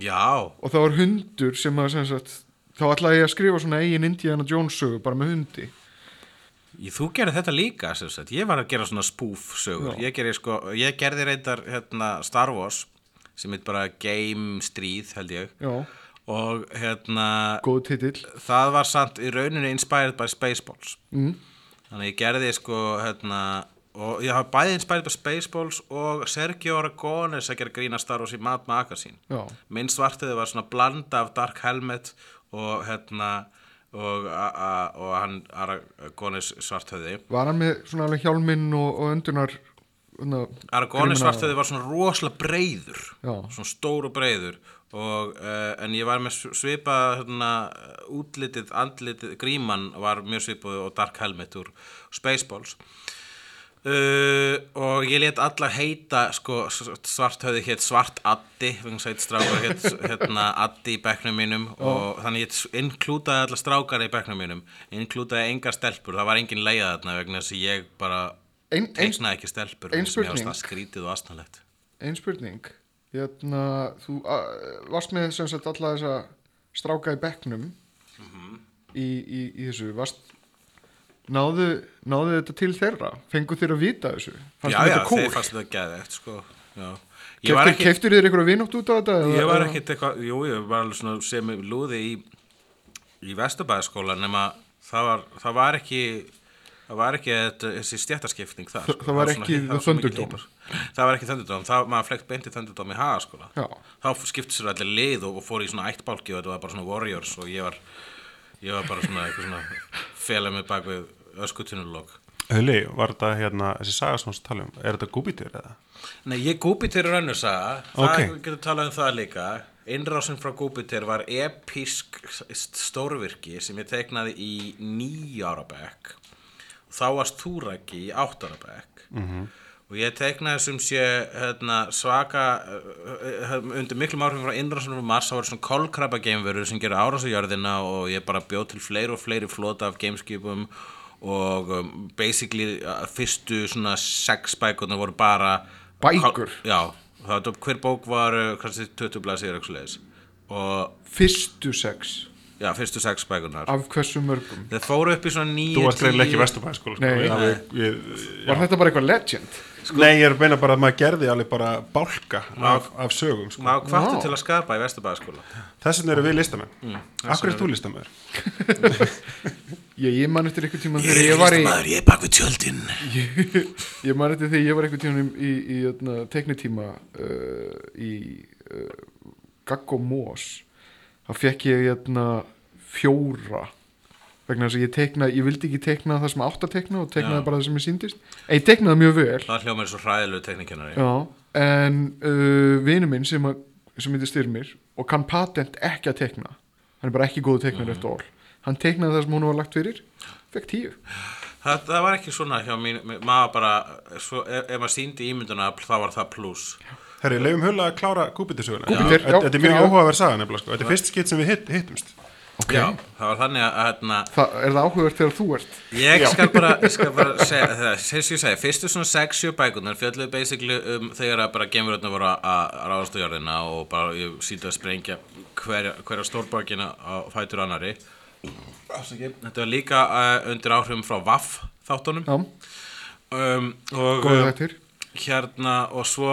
já og það var hundur sem að sem sagt, þá ætlaði ég að skrifa svona eigin Indiana Jones sögu bara með hundi Í, Þú gerði þetta líka, ég var að gera svona spoof sögur. Já. Ég gerði, sko, ég gerði reyndar hérna, Star Wars, sem heit bara Game Stríð, held ég. já, Og hérna, það var samt í rauninni inspired by Spaceballs. mm. Þannig ég gerði sko, hérna, og ég hafa bæði inspired by Spaceballs og Sergio Aragones að gera grína Star Wars í Mad Magazine. já, Minn svartiði var svona blanda af Dark Helmet og hérna, og, og hann Aragones svartöði. var hann með svona alveg hjálminn og, og öndunar hérna, Aragones svartöði var svona rosalega breyður Já. svona stór og breyður og, uh, en ég var með svipa hérna, útlitið, andlitið gríman var mjög svipað og Dark Helmet úr Spaceballs uh, og ég let alla heita sko, svarthöði hétt svart Addi strákar hétt hérna, Addi í bekknum mínum og þannig ég inklútaði alla strákar í bekknum mínum inklútaði engar stelpur, það var engin leiða þarna vegna þess að ég bara ein, teiknaði ekki stelpur ein sem ég það skrítið og astanlegt ein spurning. Hérna, þú a, varst með sem sagt alla þessa stráka í bekknum í, í, í þessu varst náðu, náðu þetta til þeirra fengu þeir að vita þessu fannst já, já, þetta cool þeir fannst þetta geðvegt sko. Keftur, þér einhverja vinótt út á þetta? ég var ekkit eitthvað, jú, ég var alveg svona sem lúði í í Vesturbæðaskóla nema það var, það var ekki það var ekki þetta, þessi stjættaskipting þar Það- það var ekki lípar. það var ekki það maður flekt beint í Thunderdome í hagaskóla Já. þá skipti sér allir lið og, og fór í svona ættbálki og þetta var bara svona warriors og ég var ég var bara svona eitthvað svona fela mig bak við öskutunulokk Huli, var þetta hérna, þessi saga sem þú tala um, er þetta gúbítur eða? Nei, ég Gúbítur er önnur saga, Ok. það getur talað um það líka. Innrásin frá Gúbítur var episk stórvirki sem ég teiknaði í nýja ára bekk. Þá varst þú rækki í átt ára bekk. -hmm. Og ég teiknaði sem sé hérna, svaka, uh, uh, undir miklum áhrifum frá innrásinum frá Mars, þá var svona kolkrabba geimverur sem gerur árás á jörðina og ég bara bjóð til fleiri og fleiri flota af gameskipum og um, basically fyrstu svona sex bækurnar voru bara Bækur? Já, það hver bók var kannski 20 blæsir Fyrstu sex já, fyrstu sex bækurnar af hversu mörgum þeir fóru upp í svona nýju Þú varst greinilega ekki sko. Ég- Var þetta bara eitthvað legend? Nei, ég er að meina bara að maður gerði alveg bara bálka af, af sögum sko. maður kvartu til að skapa í Vesturbæðaskóla Þess vegna eru við listamenn. Mm, Akkur er þú listamæður? Ég, ég man eftir eitthvað tíma ég var í ég er bak við tjöldin. Ég, ég man eftir þegar ég var eitthvað tíma í, í, í jötna, teknitíma uh, í uh, Gaggo Mós þá fekk ég jötna, fjóra vegna þess að ég teiknaði, ég vildi ekki teikna það sem átt að teikna og teiknaði Já. bara það sem ég síndist en ég teiknaði mjög vel. Það hljóma er svo hræðilegu teknikennari Já, en uh, vinu minn sem, að, sem heitir Styrmir og kann patent ekki að teikna hann er bara ekki góðu teiknar Mhm. eftir all hann teiknaði það sem hún var lagt fyrir fekk tíu. Það, það var ekki svona hjá mín maður bara, svo, ef, ef maður síndi ímynduna þá var það pluss. Herri, leifum hulla að klára já, Þetta er mjög áhugaverð saga nefnilega sko. Þetta er fyrst skitt sem við hitt, hittumst ok, já, það var þannig að hérna, það, er það áhugavert þegar þú ert Ég skal bara, ég skal bara segja það, þess að ég segi, fyrstu svona 6-7 bækunar fjalluðu basically um þegar að bara gemuröðna voru að- ráðast á jörðina og bara ég síndi að sprengja hverja, hverja stórbakina á fætur annari. Afsakið. Þetta var líka uh, undir áhrifum frá VAF þáttunum. já, Um, og góða um, þettir hérna og svo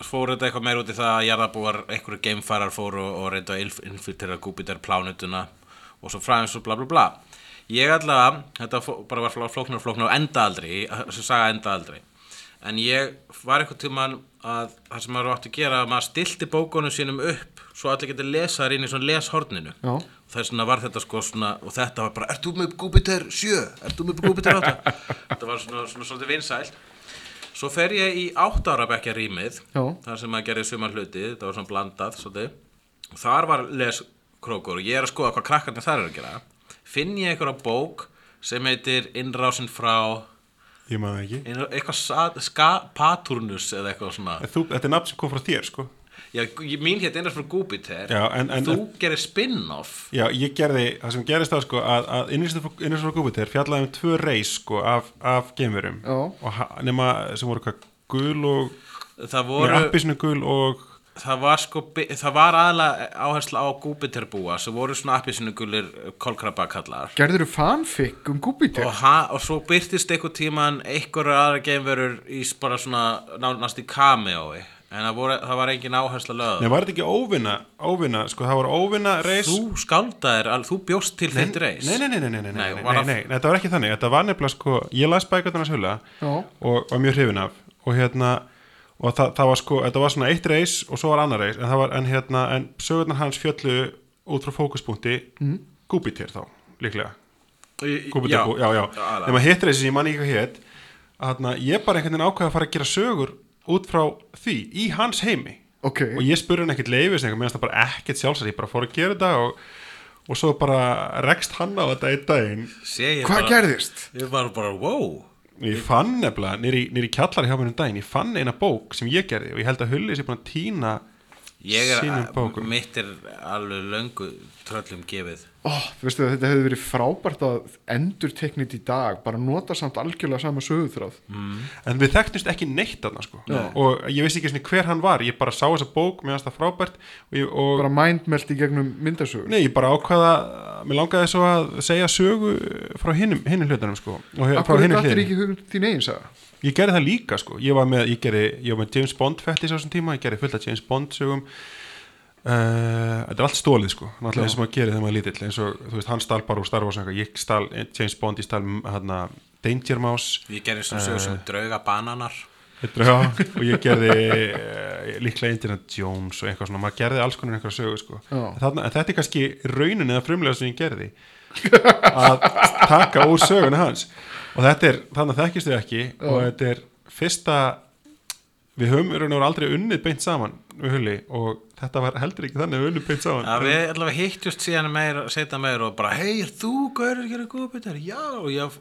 fór þetta eitthvað meir út í það að jarðabúar, einhverju geimfarar fóru og, og reyndu að infiltrera Júpiter plánutuna og svo fræðins og bla bla bla ég allavega, þetta bara var fló- flóknar og flóknar og enda aldrei, þessi saga enda aldrei en ég var eitthvað tímann að það sem maður átti að gera að maður stilti bókunum sínum upp svo allir geti lesa þær inn í svona leshorninu Já. þess vegna var þetta sko svona og þetta var bara, ert þú með Júpiter 7? ert þú með Júpiter 8? þetta var svona, svona svolítið vinsælt svo fer ég í átt ára bekkja rýmið þar sem maður gerði sumar hluti þetta var svona blandað svolítið. þar var leskrókur og ég er að skoða hvað krakkarnir þar er að gera. Finn ég einhverja bók sem heitir Innrásin frá Ég maður ekki. Innrá, eitthvað sa, ska, Paturnus eða eitthvað svona. Þú, Þetta er nafn sem kom frá þér sko. Já, mín hétt Innrásin frá Júpiter Já, en- en- þú gerir spin-off. Já, ég gerði, það sem gerist það sko að, að Innistur frá Júpiter fjallaði um tvö reis sko af, af geimverum. Já. og nema sem voru hvað gul og það voru voru appisinu gul og það var sko það var aðalega áhersla á Júpiter búa sem voru svona appisinnugulir kolkrabakallar. Gerður þú fanfic um Júpiter? og, og svo byrtist einhver tíman einhverju aðra geimverur í bara svona nánast í cameoi en það, voru, það var engin áhersla lögð. Nei, var þetta ekki óvinna, óvinna, sko, það var óvinna reis? Þú skáldaðir, al- þú bjóst til þitt reis. Nei, nei, nei, nei, nei, nei, Nei, nei, var nei, það- nei, nei, þetta var ekki þannig. Þetta var nefnilega, sko, ég las bækarnar hans hula og var mjög hrifin af. Og hérna, og það, það var sko þetta var svona eitt reis og svo var annar reis en það var, en hérna, en sögurnar hans fjöllu út frá fókuspunkti mm. Júpiter þá, líklega Í- Júpiter, já, já, já. aðalega. nema hitt reisi sem ég man ekki hvað hétt hérna, ég bara einhvern veginn ákveða að fara að gera sögur út frá því, í hans heimi Ok, og ég spurði hann ekkert leifis mér finnst það bara ekkert sjálfsagt, ég bara fór að gera þetta og, og svo bara rekst hann á þetta einn daginn hvað bara, gerðist? ég var bara, wow ég fann nefnilega, nýri, kjallari hjá mér um daginn, ég fann eina bók sem ég gerði og ég held að Hulli sé búin að týna ég er, mitt er alveg löngu tröllum gefið. Þú veistu þetta hefði verið frábært að endur teknit í dag, bara nota samt algjörlega sama sögutráð. en við þekktumst ekki neitt þarna sko. Og ég vissi ekki hver hann var. Ég bara sá þessa bók, mér fannst það frábært. Og, ég, og Bara mindmelt í gegnum myndasögur. nei, ég bara ákvaða mér langaði svo að segja sögu frá hinnum, hinnum hlutunum sko. Og frá Akkur er hinnum þetta hliðinni. ekki hugum þín eigin saga? Ég gerði það líka sko. Ég var með, ég gerði, ég var með James Bond fettis á þessum tíma, ég gerði fullt af James Bond sögum. Uh, þetta er allt stólið sko. Náttúrulega eins og maður gerir þegar maður er lítill eins og þú veist, hann stál bara úr Star Wars og eitthvað, ég stál James Bond, ég stál hérna Danger Mouse. Ég gerði svona sögur sem drauga bananar. Já, og ég gerði uh, líklega Indiana Jones og eitthvað svona, maður gerði alls konar einhverja sögu sko. Þarna, en þetta er kannski raunin eða frumlega sem ég gerði. Að taka úr söguna hans og þetta er, þannig að þekkist þau ekki og þetta er fyrsta við höfum í raun og veru aldrei unnið beint saman við hulli og þetta var heldur ekki þannig að við unnið beint saman. Að við allavega hittjust síðan meir setja meir og bara hei, er þú gaurið að gera Júpiter? Já, og ég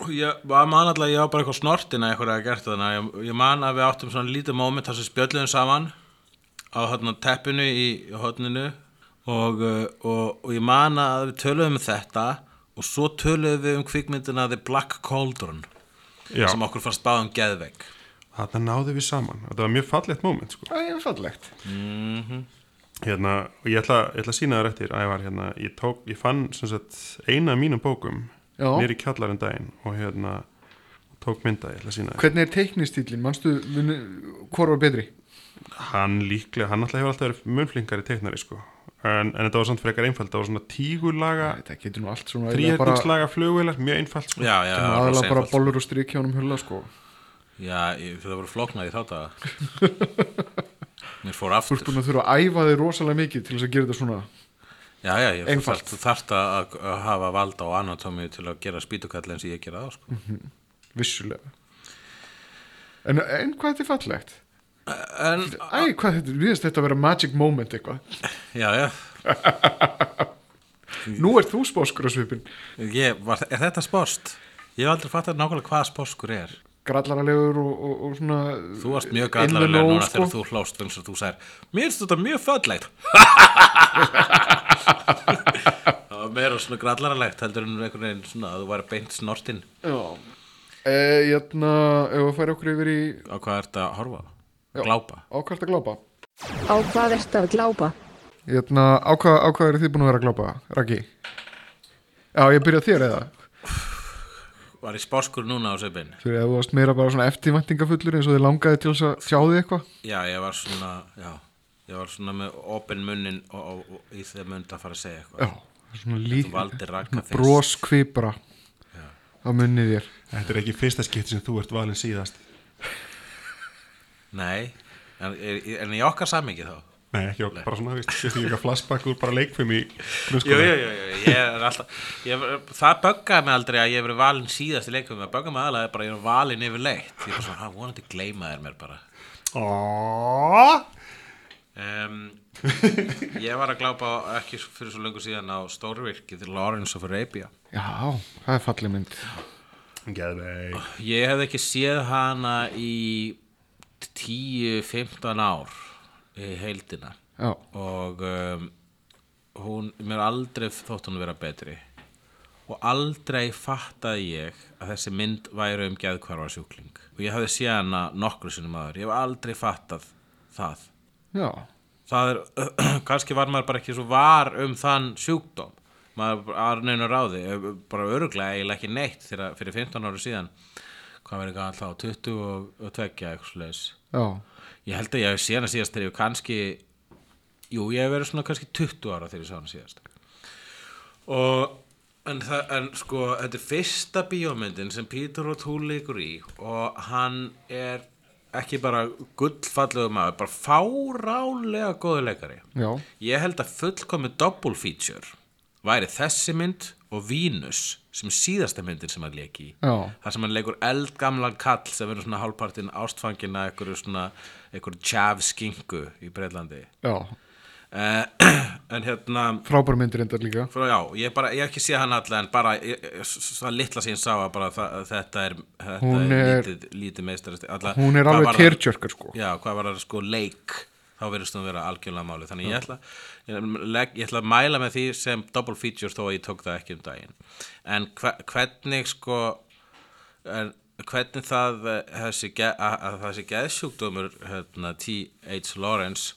og ég var man alltaf, ég var bara eitthvað snortin að eitthvað að gert þannig ég, ég man að við áttum svona lítið moment þar sem spjöllum saman á hérna teppinu í hodninu og, uh, og, og ég man að við töluðum um þetta og svo töluðum við um kvikmyndina The Black Cauldron Já, sem okkur fannst báðum geðveik þarna náðu við saman þetta var mjög fallegt moment sko. Það er fallegt. hérna, og ég ætla, ég ætla að sína þér eftir ævar, hérna, ég, tók, ég fann sem sagt, eina af mínum bókum nýri kjallarinn daginn og hérna tók mynda, ég ætla að sína þér Hvernig er teiknistílinn? Manstu, hvor var betri? hann líklega, hann alltaf hefur alltaf verið munflinkari teiknari sko en, en þetta var samt frekar einfald, það var svona tígulaga Þetta þrýhjörningslaga flugvilar, mjög einfalt sko Já, já, það var aðalega bara einfalt. bollur og strik hjá honum hulla sko. Já, ég, það voru flóknað í þá daga Mér fór Þú aftur ert búin að þurfa að æfa þig rosalega mikið til þess að gera þetta svona. Já, já, ég, þú Einfalt. þarft- þú þarft að, að hafa valda á anatómi til að gera spýtukall eins og ég gera það sko. Vissulega. En, en hvað þetta er fallegt? En, Æ, hvað þetta, við veist þetta að vera magic moment eitthvað. já, já Nú er þú spóskur á svipin. ég, var, Er þetta spórst? Ég hef aldrei fattað nákvæmlega hvað spórskur er Grallaralegur og, og, og svona... Þú varst mjög know, núna sko. þegar þú hlóst eins og þú sagðir Mér finnst þetta mjög föllegt Það var meira svona gallarlegt heldur en einhvern veginn svona að þú væri beint snortinn Já. E, Jæna, ef að færa okkur yfir í á hvað ertu að horfa? Já. Glápa ákvært að glápa. Á hvað ertu að glápa? Jæna, á hvað, á hvað eru þið búin að vera að glápa, Raki? Já, ég byrja á þér eða? Var ég spórskur núna á söpinn? Fyrir að þú varst meira bara svona eftirvæntingafullur eins og þið langaði til þess að sjá þig eitthvað. Já, ég var svona Já, ég var svona með opin munnin og, og, og í þeim mynd að fara að segja eitthvað Já, svona lík, Þú valdir raka fyrst broskvipra á munnið þér. Þetta er ekki fyrsta skipt sem þú ert valin síðast Nei, en, en í okkar samingi þá? Nei, ekki okkur, bara svona, veist, sést ekki eitthvað flashback úr bara leikfum í grunnskóla. Jú, jú, jú, ég er alltaf ég, Það böggaði mig aldrei að ég hef verið valinn síðast í leikum það böggaði mig aðlega bara að ég er valinn yfir leitt. Ég er bara svona, "Ha, vonandi gleyma þér mér bara. Um, Ég var að glápa ekki fyrir svo löngu síðan á stórvirkið Lawrence of Arabia. Já, það er fallið mynd. Ég hef ekki séð hana í 10-15 ár í heildina. Já, og um, hún, mér aldrei þótt hún vera betri. Og aldrei fattaði ég að þessi mynd væri um geðkvarfa sjúkling og ég hafði séð hana nokkru sinum aður, ég hef aldrei fattað það. Já, það er, kannski var maður bara ekki svo var um þann sjúkdóm. Maður var neina ráði eh, bara öruglega eiginlega ekki neitt fyrir 15 ára síðan hvað verið gæðan þá, 20 og, og tvekja eitthvað slags ég held að ég hef séð hana síðast þegar ég kannski jú, ég hef verið svona kannski 20 ára þegar ég sá hana síðast. Og en, það, en sko, þetta er fyrsta bíómyndin sem Peter O'Toole leikur í og hann er ekki bara gullfallegu maður, bara fáránlega góðu leikari. Já, ég held að fullkomi double feature væri þessi mynd og Venus sem síðasta myndin sem hann leik í. Þar sem hann leikur eldgamlan kall sem verður svona hálfpartin ástfangin að einhverju svona einhverju tjaf skingu í Breitlandi uh, en hérna Frábær myndir endar líka. Frá, já, ég, bara, ég ekki séð hann alla en bara ég- það litla sem ég sá að bara það, þetta er, þetta er, er- lítið, lítið meistarist alla, Hún er alveg tearjerker sko. Já, hvað var það sko leik þá verðist hún vera algjörlega máli þannig ég ætla, ég, ætla að mæla með því sem double feature þó að ég tók það ekki um daginn. En hve, hvernig sko en, hvernig það eh, þessi, að, að þessi geðsjúkdómur hérna, T.H. Lawrence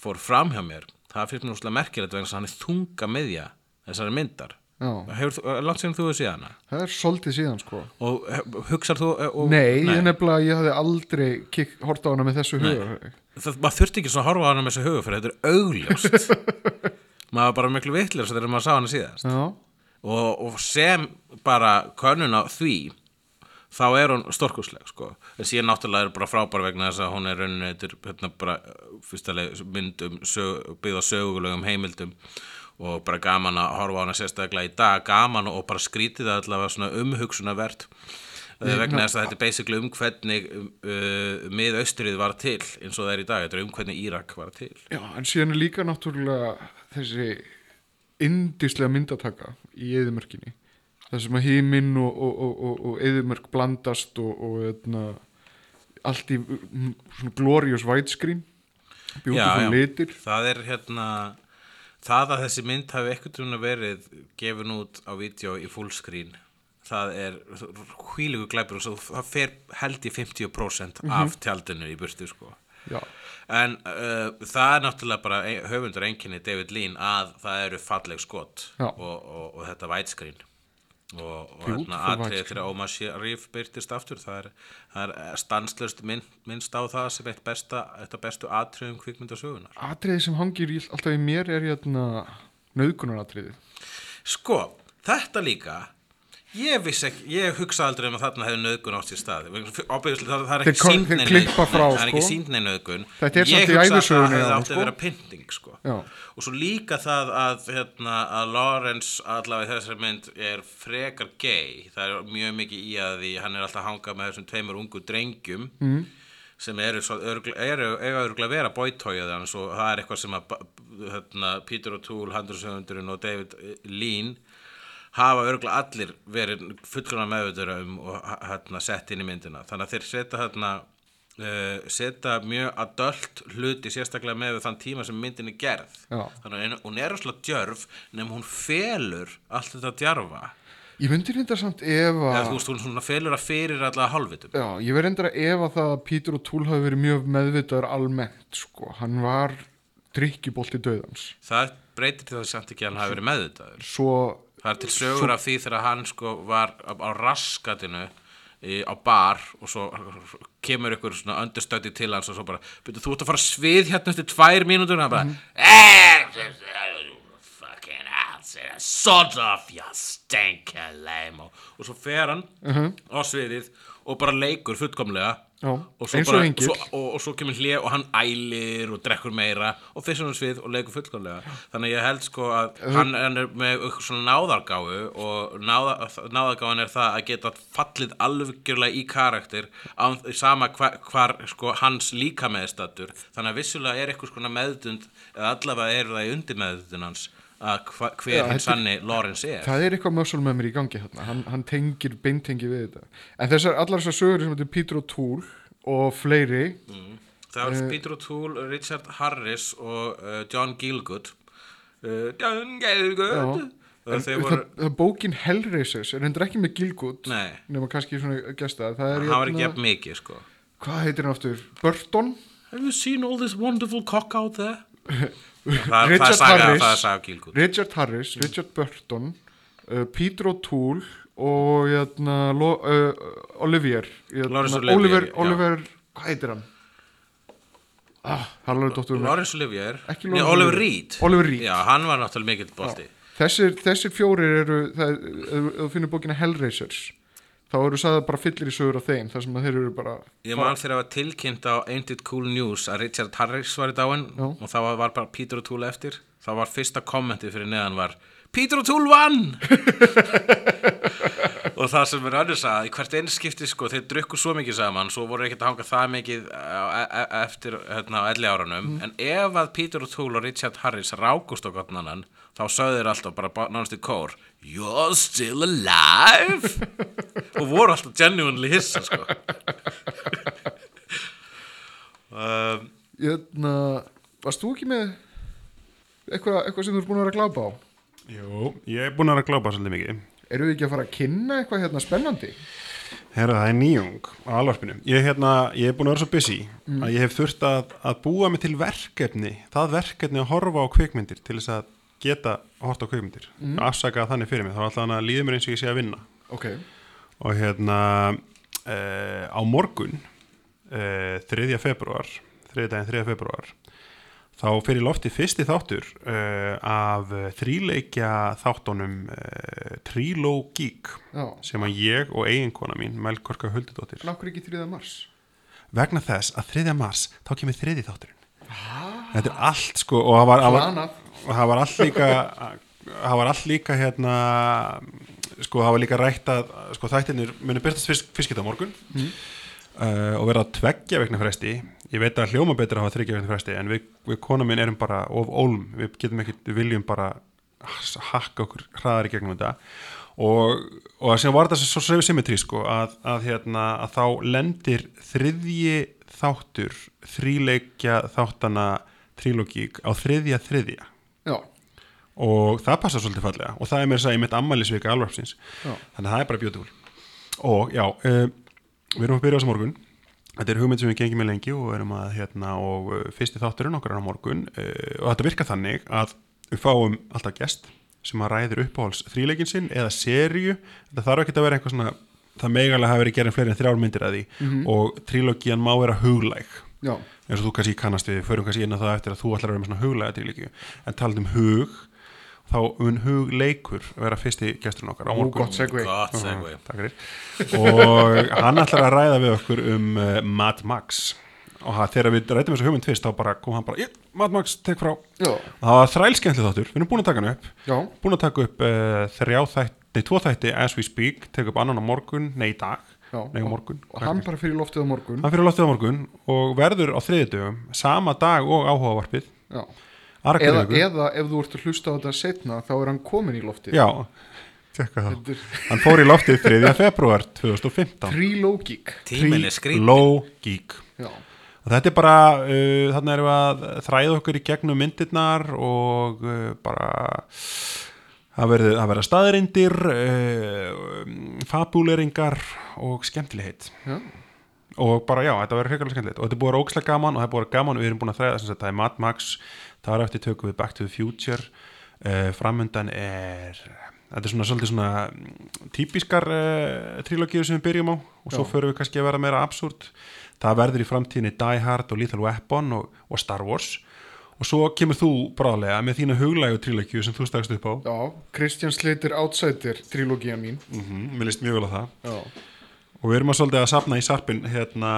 fór fram hjá mér það finnst mér úrslega merkilegt vegna að hann er þunga miðja þessari myndar. Þú- langt sem þú hefur séð hana? Það er svolítið síðan sko. Og he- hugsar þú eh, og, Nei, ég nefnilega, ég hafði aldrei hort á hana með þessu hugur það, maður þurfti ekki svona að horfa á hana með þessu huga fyrir þetta er augljóst. Maður var bara miklu vitlir þegar maður sá hana síðast. Og, og sem bara könnun á því þá er hún stórkusleg sko. en síðan náttúrulega er bara frábær vegna þess að hún er rauninni er hérna bara fyrstulega mynd um sög, byggð á sögulegum heimildum og bara gaman að horfa á hana sérstaklega í dag. Gaman og bara skrítið allavega svona umhugsunavert uh, vegna þess að þetta er basically um hvernig uh, miðaustrið var til eins og það er í dag, þetta er um hvernig Írak var til. Já, en síðan er líka náttúrulega þessi indislega myndataka í eðumörkinni það sem að híminn og, og, og, og, og eðumörk blandast og, og etna, allt í svona glorious widescreen beautiful litir. Það er hérna það að þessi mynd hafi ekkert verið gefin út á vídeo í fullscreen það er hvílíku glæpur og svo það fer held í 50% af tjaldinu í burtu sko. En uh, það er náttúrulega bara höfundur einkenni David Lean að það eru falleg skot og, og, og þetta widescreen. Og, og hérna atrið widescreen. þegar Omar Sharif byrtist aftur. Það er, það er stanslust minn, minnst á það sem eitt besta, bestu atriðum kvikmyndasögunar atriði sem hangir í, alltaf í mér er hérna nöðgunaratriði Sko, þetta líka Ég vissi ekki, ég hugsa aldrei um að þarna hefði nöðgun átt sér stað það, það er ekki ko- sínt þeir nein klippa nauðgun. frá, Það er ekki sko. sínt neina nöðgun í Ég hugsa að það honum, átt sko. að vera pynting sko. Og svo líka það að, hérna, að Lawrence allavega í þessari mynd er frekar gay Það er mjög mikið í að því hann er alltaf að hanga með þessum tveimur ungu drengjum mm. sem eru, eiga örgulega að vera og það er eitthvað sem að hérna, Peter O'Toole, Handelsöfundurinn og David Lean hafa örgulega allir verið fullkona meðvöldur um og hérna, sett inn í myndina. Þannig að þeir setja hérna uh, setja mjög adult hluti sérstaklega með þann tíma sem myndin er gerð. Já. þannig að hún- er rosalega djörf nefnum hún felur allt þetta djarfa. Ég myndi reynda samt ef eða að þú veist hún felur að fyrir alla hálfvitum. Já, ég verð reynda að ef að það að Pítur og Túl hafi verið mjög meðvitaður almennt sko, hann var drikkjubolt í döðans það breytir til ekki að hann hafi verið meðvitaður. Svo, Það er til sögur af því þegar hann sko var á, raskatinu í, á bar og svo kemur ykkur svona understöti til hans og svo bara, byrju, þú ert að fara svið hérna eftir tvær mínútur. Og hann bara mm. fucking sod of you stinker lame. Og, svo fer hann á sviðið og bara leikur fullkomlega Já, og svo, og bara, engill. svo, og, og svo kemur hlið og hann ælir og drekkur meira og fyrst hann svið og leikur fullkomlega. Þannig að ég held sko að hann, hann er með eitthvað svona náðargáfu og náða, náðargáfan er það að geta fallið alveggjörlega í karakter á sama hvar, hvar sko, hans líka meðstattur þannig að vissulega er eitthvað svona meðdund eða allavega er það í undir meðdund hans hva, hver hinn þetta- sanni Lawrence er. Það er eitthvað muscle memory í gangi þarna. Hann, hann tengir, beintengir við þetta. En þessar, allar þessar sögur sem er Peter O'Toole og fleiri. Það var Peter O'Toole, Richard Harris og uh, John Gielgud. Uh, John Gielgud. Uh, en voru, það bókin Hellraisers er hendur ekki með Gilgud nema kannski svona gesta. Það er var ekki hérna- jafn mikið sko. Hvað heitir hann aftur? Burton? Have you seen all this wonderful cock out there? það, það er Richard saga, Harris. það er Richard Harris, Richard Burton uh, Peter O'Toole og jæna, Lo, uh, Olivier jæna, Laurence Olivier. Oliver hvað heitir hann? Ah. Lawrence Olivier Nei, Oliver Olivier. Reed Oliver Reed. Já, hann var náttúrulega mikill bolti Þessir, þessir fjórir eru það, þú finnur bókina Hellraisers þá eru sagði bara fyllir í sögur af þeim þar sem að þeir eru bara Ég man þegar að var tilkynnt á Ain't It Cool News að Richard Harris var í dáin Já. og það var, bara Peter O'Toole eftir. Þá var fyrsta kommentið fyrir neðan var Peter O'Toole vann! Og það sem er önnur sagði í hvert einu skipti sko þeir drukku svo mikið saman svo voru ekkert að hanga það mikið á, e e eftir hérna, á elli árunum en ef að Peter O'Toole og Richard Harris rákust á gott annan þá sögðu þeir alltaf bara ba- nánast í kór You're still alive og voru alltaf genuinely hissa sko um, Jötna, varst þú ekki með eitthvað, eitthvað sem þú ert búin að vera að glápa á? Jú, ég er búin að vera að glápa svolítið mikið Eru við ekki að fara að kynna eitthvað hérna spennandi? Herra, það er nýjung á alvarpinu. Ég, hérna, ég er búin að vera svo busy að ég hef þurft að, að búa mig til verkefni, það verkefni að horfa á kvikmyndir til þess að geta að horta á kvikmyndir. Mm. Afsaka þannig fyrir mig, þá alltaf hann að líða mér eins og ég sé að vinna. Ok, Og hérna, uh, á morgun, uh, 3. februar, 3. daginn 3. februar, þá fyrir lofti fyrsti þáttur uh, af þríleikja þáttunum uh, Trilogík já sem að ég og eiginkona mín Melkorka Huldudóttir Nákvæm ekki 3. mars vegna þess að 3. mars þá kemur þriði þátturinn þetta er allt sko og það var. Og það var allt líka það var allt líka hérna sko það var líka rætt að sko þættirnir muni byrtast fyrst, fyrst geta morgun. Mm. uh, og vera tveggja vegna fresti. Ég veit að hljóma betur að hafa þryggja vegna fresti en við, við kona minn erum bara of ólm. Við getum ekki, við viljum bara hakka okkur hraðar í gegnum þetta. Og, og sem var þetta svo svo symmetrí sko að, að, hérna, að þá lendir þriðji þáttur þríleikja þáttana trilogík á þriðja þriðja Já, og það passar svolítið fallega. Og það er mér að segja mitt ammælisvika alvarpsins. Þannig að það er bara beautiful. Og já, uh, við erum að byrja á þessu morgun. Þetta er hugmynd sem við gengjum með lengi og erum að hérna og uh, fyrsti þátturinn okkar er á morgun uh, og þetta virkar þannig að við fáum alltaf gest sem að ræðir uppáhalds þríleikin sinn eða seríu, þetta þarf ekki að vera eitthvað svona það megalega hafa verið gerðin fleiri en þrjár myndir að því. Og trilogían má vera huglæg já, eins og þú kannski kannast við, förum kannski inn á það eftir að þú ætlar að vera með svona huglega trilíkju en talað um hug þá mun hugleikur vera fyrsti gesturinn okkar á morgun. og hann ætlar að ræða við okkur um uh, Mad Max. Og það, þegar við rættum þessu hugmynd fyrst þá bara kom hann bara, Mad Max, tek frá. Já, og það var þrælskemmtli þáttur, við erum búin að taka hann upp. Já, búin að taka upp uh, þrjá þætti, nei, tvo þætti as we speak, tek upp annan á morgun, nei í dag já. nei morgun Og hann bara fyrir loftið á morgun. Hann fyrir loftið á morgun og verður á þriðidögum sama dag og áhugavarpið. Eða, eða ef þú ert að hlusta á þetta setna þá er hann komin í loftið. Já, það Þetta er hann fór í loftið 3. februar 2015 trilógík er og þetta er bara uh, þannig erum við að þræða okkur í gegnum myndirnar og uh, bara það vera staðrindir uh, fabuleringar og skemmtilegheit. Já, og bara já, þetta verður hrigalega skemmtilegt. Og þetta er búið að vera ókslega gaman og það er búið að vera gaman við erum búin að þræða þess að það er Mad Max það er eftir tökum við Back to the Future uh, framundan er þetta er svona svolítið svona mm, típiskar uh, trilogíu sem við byrjum á og svo Já. förum við kannski að vera meira absúrt það verður í framtíðinni Die Hard og Lethal Weapon og, og Star Wars og svo kemur þú bráðlega með þína huglægu trílökju sem þú stakst upp á. Já, Kristján Slater Outsider trilógían mín. Mm mér líst mjög vel á það. Já, og við erum að svolítið að sapna í sarpin hérna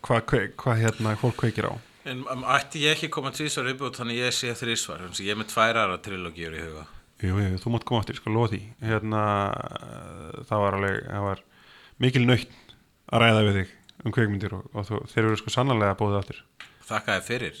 hvað hva, hva, hérna fólk kveikir á. En um, ætti ég ekki að koma tvísvar viðbútt þannig að ég sé þrísvar þannig ég er með tvær aðra trilógíur í huga. Jú, jú, þú mátt koma skal lofa því. Hérna, það var alveg það var mikil nöytt að ræða við þig um kveikmyndir og, og þú, þeir eru sko sannanlega bóðið aftur. Þakka þér fyrir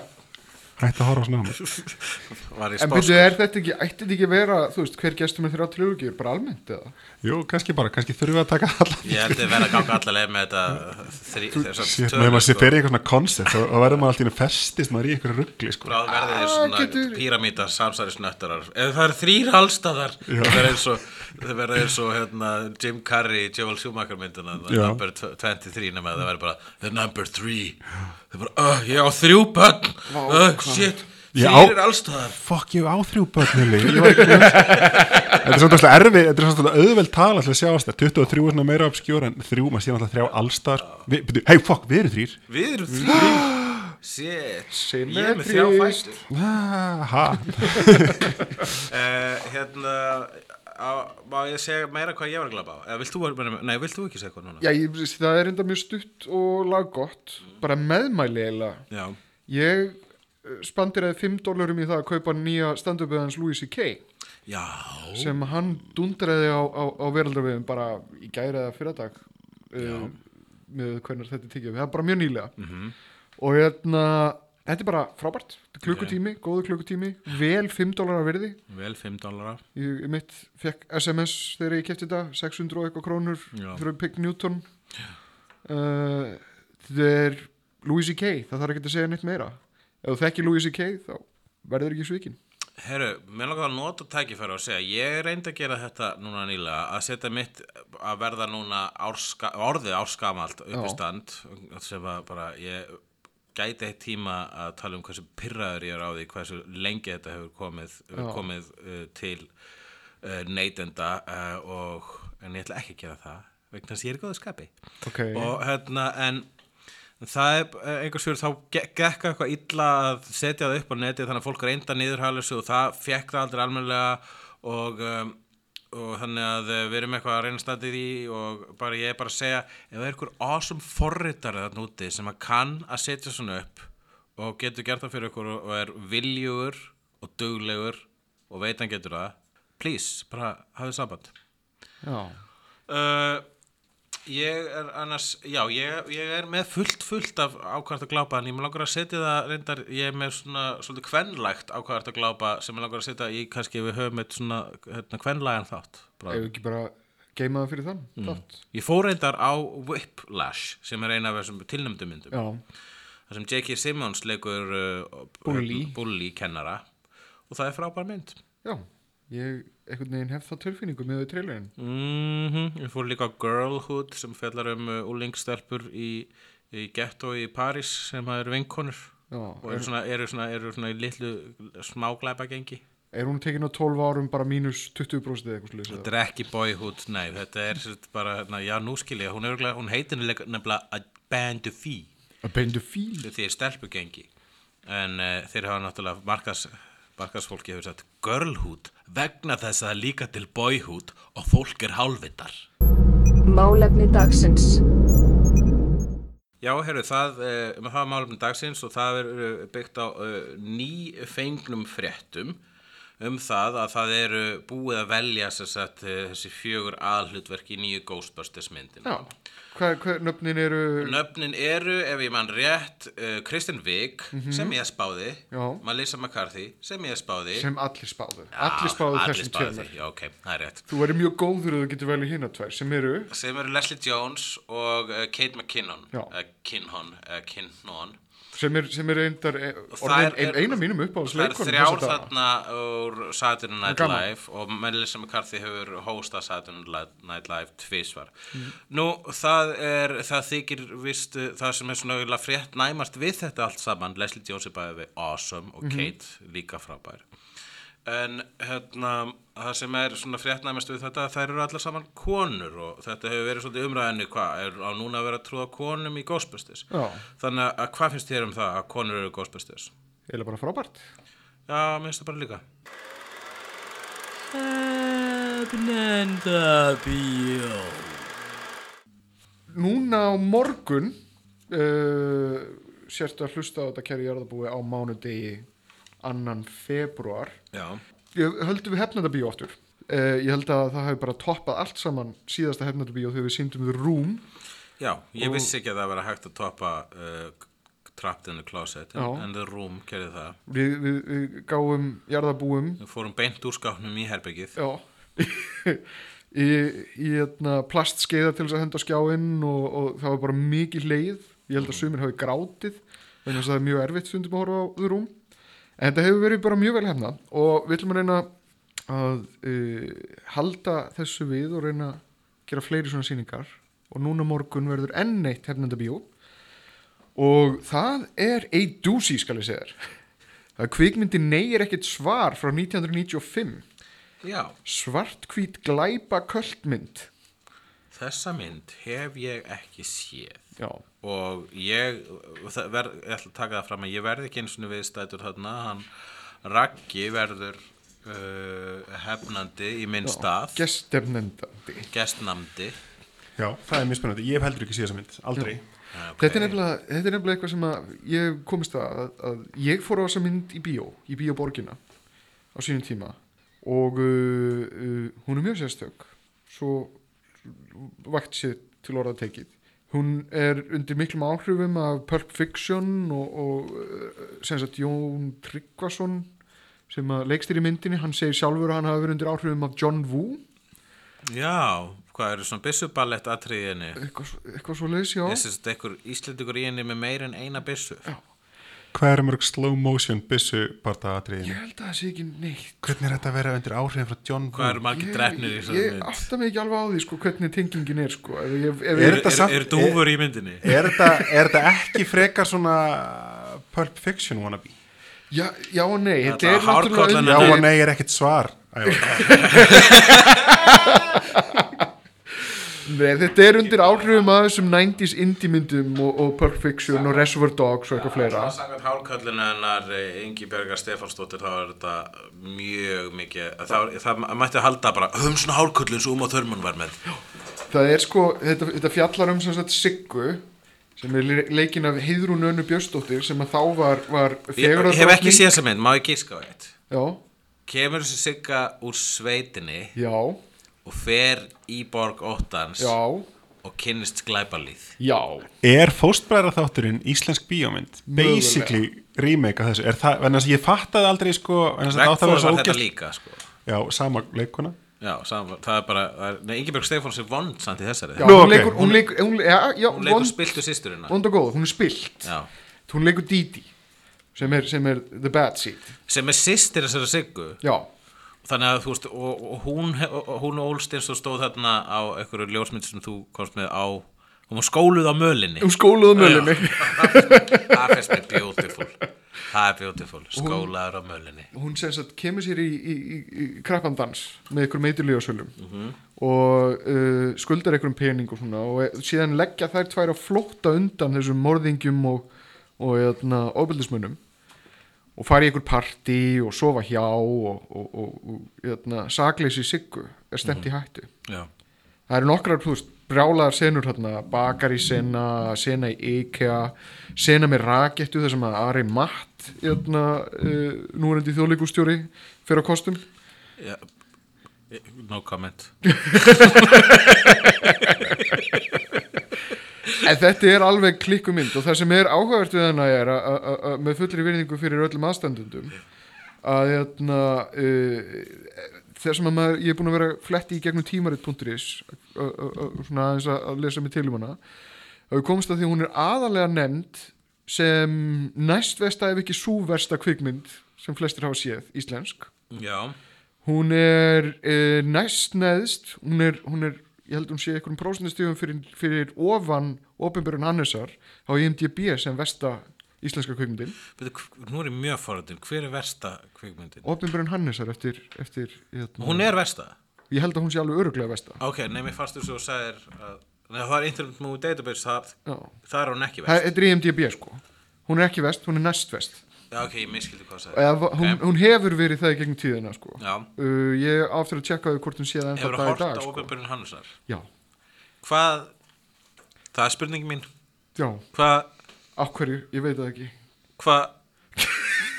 Hætti að horfa svona á mig En byrju, er þetta ekki, ætti þetta ekki að vera, þú veist, hver gestur með þrjá trilógíur, bara almennt eða? Jú, kannski bara, kannski þurfum við að taka allar Ég held að vera að ganga allavega með þetta þrí, þessar tölur, með maður sé sko. fyrir eitthvað svona koncept og, verður maður alltaf festist maður í eitthvað ruggli sko. Bráð verði þeir Ah, svona getur- píramíta samsæri snöttarar Ef það eru þrýr halstaðar Það verður eins og Það verður eins og hérna, Jim Carrey í Joel Schumacher Já. number tw- 23 nema það verður bara The number 3 Það bara, uh, ég á þrjú börn. Uh, Shit, þrýr er allstaðar Fuck, ég á þrjú börn var Þetta er svona erfið, þetta er svona auðveld tala til að sjáast það 23 er svona meira obskjór en þrjú, maður sé náttúrulega þrjá allstar Hei, fuck, við erum þrýr Við erum þrýr Shit, ég er með Symmetrist. Ah, ha. uh, Hérna Má ég segja meira hvað ég var að glaba á Eða vilt þú, nei, vilt þú ekki segja hvað núna? Já, ég, það er enda mjög stutt og laggott, bara meðmæli eiginlega. Já. Ég eh, spandiraði 5 dólarum í það að kaupa nýja stand-upið hans Louis C.K. Já sem hann dundraði á, á, á veraldarviðum bara í gæri eða fyrradag uh, með hvernig þetta tekið það er bara mjög nýlega Mhm. og hérna, þetta er bara frábært klukkutími, góðu klukkutími vel 5 dólarar virði Vel 5 dólara ég, mitt fekk SMS þegar ég kefti þetta 600 og eitthvað krónur fyrir Pig Newton uh, þetta er Louis C.K. það þarf ekki að segja neitt meira ef þú þekki Louis C.K. þá verður ekki svikin Herru, mér langar að nota tækifæri og segja ég reyndi að gera þetta núna nýlega að setja mitt að verða núna árska, orðið árskamalt upp í Já. stand sem að bara ég gæti eitt tíma að tala um hversu pyrraður ég er á því hversu lengi þetta hefur komið, hefur komið uh, til uh, neytenda uh, og en ég ætla ekki að gera það vegna þess að ég er góðu skapi. Ok, og hérna en það er eh, einhvers fyrir þá ge- gekk eitthvað illa að setja það upp á neti þannig að fólk reynda niðurhælu sig og það fekk það aldrei almennilega og, um, og þannig að eh, við erum eitthvað að reyna standið í og bara ég er bara að segja ef það er einhver awesome forritari þarna úti sem að kann að setja svona upp og getur gert það fyrir ykkur og er viljugur og duglegur og veit hann getur það please, bara hafið samband. Já. Uh, ég er annars, já, ég, ég er með fullt, fullt af ákvært að glápa en ég með langar að setja það reyndar, ég er með svona svolítið kvenlægt ákvært að glápa sem ég langar að setja í, kannski við höfum eitt svona hérna, kvenlægan þátt. Ef bráðum. ekki bara geima það fyrir þann þátt? Ég fór reyndar á Whiplash sem er eina af þessum tilnæmdumyndum já, þar sem J.K. Simmons leikur uh, Bully. bully kennara. Og það er frábær mynd. Já, ég einhvern veginn hef það tilfinningu með trailerin Mm Ég fór líka á Girlhood sem fjallar um uh, úlingstelpur í, í ghetto í París sem það eru vinkonur já, og eru er, svona, eru svona, eru svona í litlu smáglæpa gengi er hún tekin á 12 árum bara mínus 20% eða eitthvað slúðis Þetta er ekki boyhood, nei, þetta er bara, na, já, nú skil ég, hún, hún heitir nefnilega A Band of Fee. Að beindu fíl því er stelpugengi. En uh, þeir hafa náttúrulega markas, markasfólki hefur sagt Girlhood vegna þess að líka til boyhood og fólk er hálfvitar Málefni dagsins. Já, herru, það, uh, það var málefni dagsins og það er uh, byggt á uh, nýfengnum fréttum um það að það eru búið að velja sagt, uh, þessi fjögur aðhlutverk í nýju Ghostbusters myndina. já, hvað, hvað nöfnin eru Nöfnin eru, ef ég mann rétt, uh, Kristen Wiig, sem ég spáði, Já. Melissa McCarthy, sem ég spáði. sem allir spáðu Já, allir spáðu allir þessum tveimur Já, ok, það er rétt. þú verður mjög góður að þú getur velið hinn að tvær sem eru Sem eru Leslie Jones og uh, Kate McKinnon, uh, Kinhon, uh, Kinnon. Sem er, sem er eindar það orðin ein, eina mínum upp á Það er þrjár þarna úr Saturday Night. Live og Melissa McCarthy hefur hóstað Saturday Night Live tvísvar. Mm. Nú, það er, það þykir vist, uh, það sem er svona frétt næmast við þetta allt saman, Leslie Jones er bæðið við awesome Mhm. og Kate líka frábær. En hérna það sem er svona fréttnæmest við þetta þær eru allar saman konur og þetta hefur verið svolítið umræðinni hvað er á núna að vera að trúða konum í Já. þannig að hvað finnst þér um það að konur eru Ghostbusters? Eða bara frábært. Já, mér finnst það bara líka. Núna á morgun uh, sérstu að hlusta á þetta kæri jarðabúi á mánudegi annan februar höldum við hefnandabíu aftur? Uh, ég held að það hefði bara toppað allt saman síðasta hefnandabíu þegar við síndum The Room. Já, ég vissi ekki að það vera hægt að toppa uh, Trapped in the Closet Já. en The Room gerði það. Við, við, við gáum jarðabúum við fórum beint úr skápnum í herbyggið já. Í, í etna, plastskeiða til þess að henda skjáinn og, og það var bara mikið leið ég held að sumir hafi grátið þess að það er mjög erfitt stundum að horfa á The Room en þetta hefur verið bara mjög vel hefna og við ætlum að reyna að uh, halda þessu við og reyna að gera fleiri svona sýningar. Og núna morgun verður enn eitt hefnendabíó og það er doozy skal ég segja þér. Kvikmyndi Nei er ekkert svar frá 1995 já, svartkvít glæpa köldmynd þessa mynd hef ég ekki séð. Já, og ég verð, ég ætla að taka það fram að ég verði ekki eins og viðstætur þarna. Hann Raggi verður uh, hefnandi í minn stað. gestefnendandi gestnamdi. Já, það er mjög spennandi, ég hef heldur ekki séð þessa mynd, aldrei. Okay. þetta, er þetta er nefnilega eitthvað sem að ég komist að, að, að ég fór á þessa mynd í bíó, í bíóborgina á sínum tíma. Og uh, uh, hún er mjög sérstök. Svo vakt sér til orða tekið hún er undir miklum áhrifum af Pulp Fiction og, og uh, sem sagt Jón Tryggvason sem að leikstir í myndinni, hann segir sjálfur að hann hafi verið undir áhrifum af John Woo. Já, hvað eru svona byssuballett atriðinni eitthvað, svo- eitthvað svo leys, já íslendingur í henni með meir en eina byssu Hvað er mörg slow motion byssu parta atriðinu? Ég held að það sé ekki neitt Hvernig er þetta að vera undir áhrifin frá John hvað Woo? eru margir Ég, drefnir í ég þessari mynd átta mig ekki alveg á því sko, hvernig tengingin er sko. ef, ef, ef, Er er, þetta er, er dúfur í myndinni Er þetta, er þetta ekki frekar svona Pulp Fiction wannabe? já, já og nei Þetta er hárkollan náttúrulega Já og nei er ekkert svar Æ, nei, þetta er undir áhrifum að þessum 90s indie myndum og, og Pulp Fiction og Reservoir Dogs og eitthvað fleira. Samkvæmt hálkallinu hennar Ingi Bergar Stefánsdóttir þá er þetta mjög mikið það, það mætti halda bara höfum svona hálkallin svo um á þörmun var með. Það er sko, þetta, þetta fjallar um sagt Siggu sem er le- leikinn af Heiðrún Önnu Björnsdóttir sem að þá var, var Ég, ég hef ekki séð þessa mynd, má ég gíska á eitt? Já, Kemur þessi sigga úr sveitinni já, og fer í borg óttans já, og kynnist glæbalíð já. Er fóstbræðra þátturinn íslensk bíómynd? Mögulega. Basically remake af þessu. Er það, en þess að ég fattaði aldrei sko en þess að það átti að Vegfór var þetta ógæst líka sko. Já, sama leikuna Já, saman, það er bara það er, Nei, Ingeborg Stefáns er vond samt í þessari. Já, Nú, hún ok. leikur, hún leikur, hún, já, já, Hún leikur vond, spiltu sýsturina vond og góð, hún er spilt. Já. hún leikur Didi sem er, sem er the bad seed. Sem er sýstir þessari siggu. Já, þannig að þú veist og, og hún, og, hún og stóð þarna á einhverju ljósmynd sem þú komst með á hún var skóluð á mölinni. Um skóluðu mölinni. það finnst mér beautiful. Það er beautiful, skólaður á mölinni. hún sem sagt kemur sér í, í, í, krappandans með ykkur meiturlíðasölum og uh, skuldar ykkur um pening og svona og e- síðan leggja þær tvær að flótta undan þessum morðingjum og, og eðna, ofbeldismunum og fara í ykkur partí og sofa hjá og, og, og, og eðna, sakleysi siggu er stemt í hættu. Já, það eru nokkrar þú veist, brjálaðar senur hérna, bakari sena, sena í IKEA sena með rakettu þar sem að Ari Matt hérna, uh, núrendi þjóðleikustjóri fyrir á kostum. Já. No comment en þetta er alveg klikkumynd og það sem er áhugavert við hana er að- með fullri virðingu fyrir öllum aðstandundum að hérna, uh, þess að maður, ég er búin að vera fletti í gegnum tímarit.is uh, uh, uh, svona aðeins að, lesa mig til um hana. Við komst að því hún er aðalega nefnd sem næst versta ef ekki sú versta kvikmynd sem flestir hafa séð, íslensk. Já, hún er e, næst neðst hún er, hún er, ég held hún sé einhverjum prósentastífum fyrir, fyrir ofan ofinbjörn Hannesar á IMDb sem versta íslenska hv- Nú er ég mjög forrættin, hver er versta kvikmyndin? Opinberun Hannesar eftir, eftir hérna, Hún er versta? ég held að hún sé alveg öruglega vesta Ok, fannst þú svo að sagðir að það er Internet Movie Database, það, það er hún ekki Það verst. þetta er IMDB sko. Hún er ekki vest, hún er næst vest Já, ok, ég miskildi hvað það Eða, hún, hún hefur verið það í gegnum tíðina sko. Já, uh, ég áttur að tjekka hvort hún sé það ennþá hefur dag þú í hort dag á sko. Opinberun Hannesar? já, Hvað, það er spurning mín já, Hvað, á hverju, ég veit það ekki hvað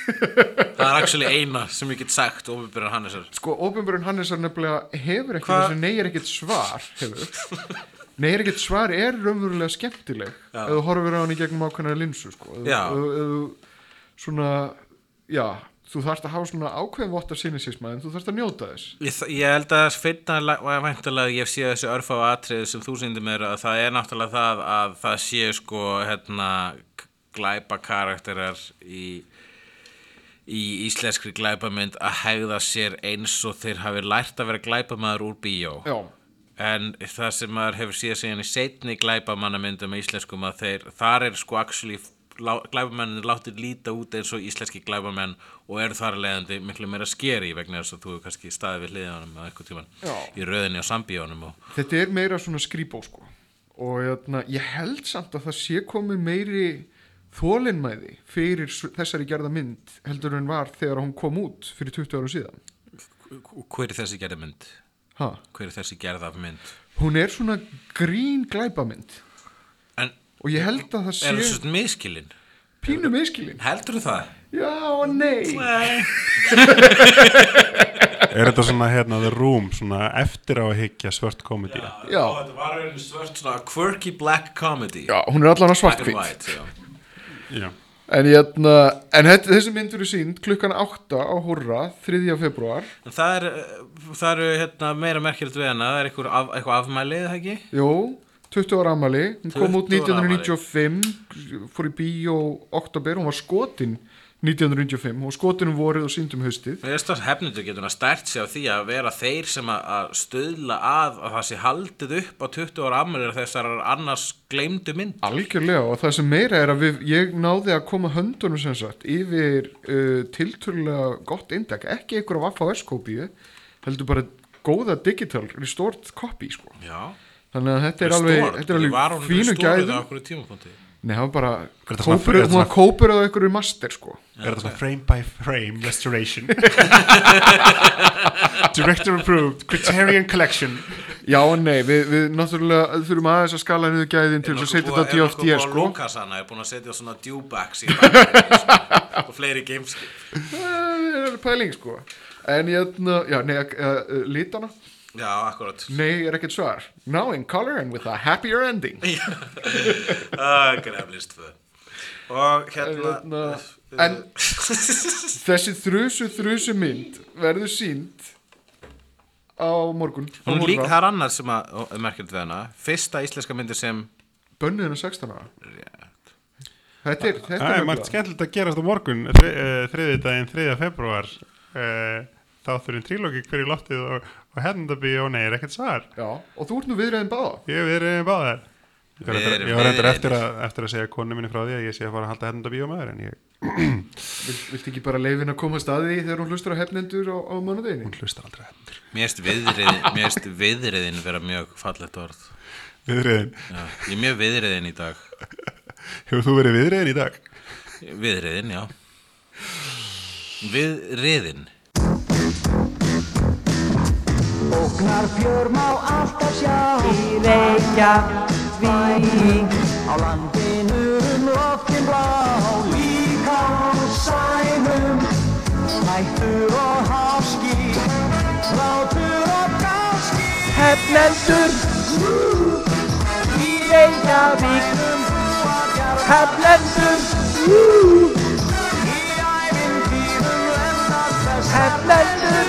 Það er actually eina sem ég get sagt Opinberun Hannesar sko, Opinberun Hannesar nefnilega hefur ekki nei er ekkert svar hefur nei er ekkert svar er raunverulega skemmtileg Já. ef þú horfir á hann í gegnum ákveðna linsu sko. Ef- Já. ef þú svona já, þú þarft að hafa svona ákveðin vott af sinnisisma en þú þarft að njóta þess. Ég, ég held að finna væntalega ég sé þessi örfá atriði sem þú sýndi mér að það er náttúrulega það að það sé sko hérna glæpa karakterar í í íslenskri glæpamynd að hegða sér eins og þeir hafi lært að vera glæpamaður úr bíó. Já, en það sem maður hefur síðan í setni glæpamannamyndum í íslenskum að þeir, þar er sko actually glæpamennin látið líta út eins og íslenski glæpamenn og eru þar að leiðandi miklu meira skeri vegna þess að þú hefur kannski staðið við hliðanum að eitthvað tíman Já. í röðinni á sambíónum og þetta er meira svona skrýbó sko. og jæna, ég held samt að það sé komið meiri þólinmæði fyrir þessari gerða mynd heldur en var þegar hún kom út fyrir 20 ára síðan hver er þessi gerða mynd? ha. hver er þessi gerða mynd? hún er svona grín glæpamynd En og ég held að það er það sé svona miskilinn? pínu miskilin Heldur þú það? já og nei Nei Er þetta svona hérna The Room, svona eftir á að higgja svört komedi? Já. Ó, Þetta var einu svört svona quirky black comedy já, hún er allan að Black and svartkvít white, já Já. en, jæna, en þetta, þessi mynd eru sínd klukkan 8 á Hurra 3. februar En það er, uh, það eru hérna, meira merkilegt við hana, það er eitthvað, af, eitthvað afmælið, það ekki? Jú, 20 ára amali, hún kom út 20 ára 1995, fór í bíó oktober, hún var skotin 1995, hún var skotin um vorið og síndum haustið. Mér finnst það hefnundur getur að stært sig á því að vera þeir sem að, stöðla að að það sé haldið upp á 20 ára afmælir þessar annars gleymdu mynd. Algjörlega og það sem meira er að við, ég náði að koma höndunum sem sagt yfir uh, tilturlega gott indak, ekki einhverja VFS-kópíu, heldur bara góða digital restored copy sko. Já. Þannig að þetta er alveg, þetta er alveg fínu gæðum. Nei, það var bara, Er kópur, er hún var kópur á einhverju master sko. Er þetta svona frame by frame restoration? Director approved, Criterion Collection. Já og nei, við, við náttúrulega þurfum aðeins að skala niður gæðin til þess að setja þetta á DFD sko. Lukas hana er búin að setja svona dewbacks í bakgrunni og fleiri gameskip. Það er pæling sko. En ég, já, nei, uh, litana? Já, akkurat. Nei, er ekkert svar. Now in color and with a happier ending. Er greflist fyrir. Og hérna... Hérna, en þessi þrusu þrusu mynd verður sínd á morgun. Hún líka, er annað sem að, er merkilegt við hana, fyrsta íslenska myndi sem, Bönnuð hennar 16 ára. rétt, Þetta er, þetta Það er margt skemmtilegt að gerast á morgun, þri, þriði daginn, 3. februar. Uh, þátturinn trílógi hverju loftið og, og hennandabí og nei, er ekkert svar. Já, og þú ert nú viðræðin báða. Ég hef verið báðar. Ég var Við reyndar- erum- ég var reyndar við eftir, eftir að segja konu minni frá því að ég sé að fara að halda hennandabí á maður en ég, Vilt, vilt ekki bara leifin að koma að staði þegar hún hlustur á hefnendur á, á mánudeginni? hún hlustar aldrei hendur. mér erst viðriðin, viðriðin vera mjög fallegt orð. Viðriðin. Já, ég er mjög viðriðin í dag. Hefur þú verið viðriðin í dag? Viðriðin, já. Viðriðin. Ógnar fjör má alltaf sjá. Í Reykjavík. Á landinu um loftin blá. Líka á sænum. Hættur og háski Látur og gáski Hefnendur Í Reykjavík. Hefnendur Í ævintýrum lendast þess Hefnendur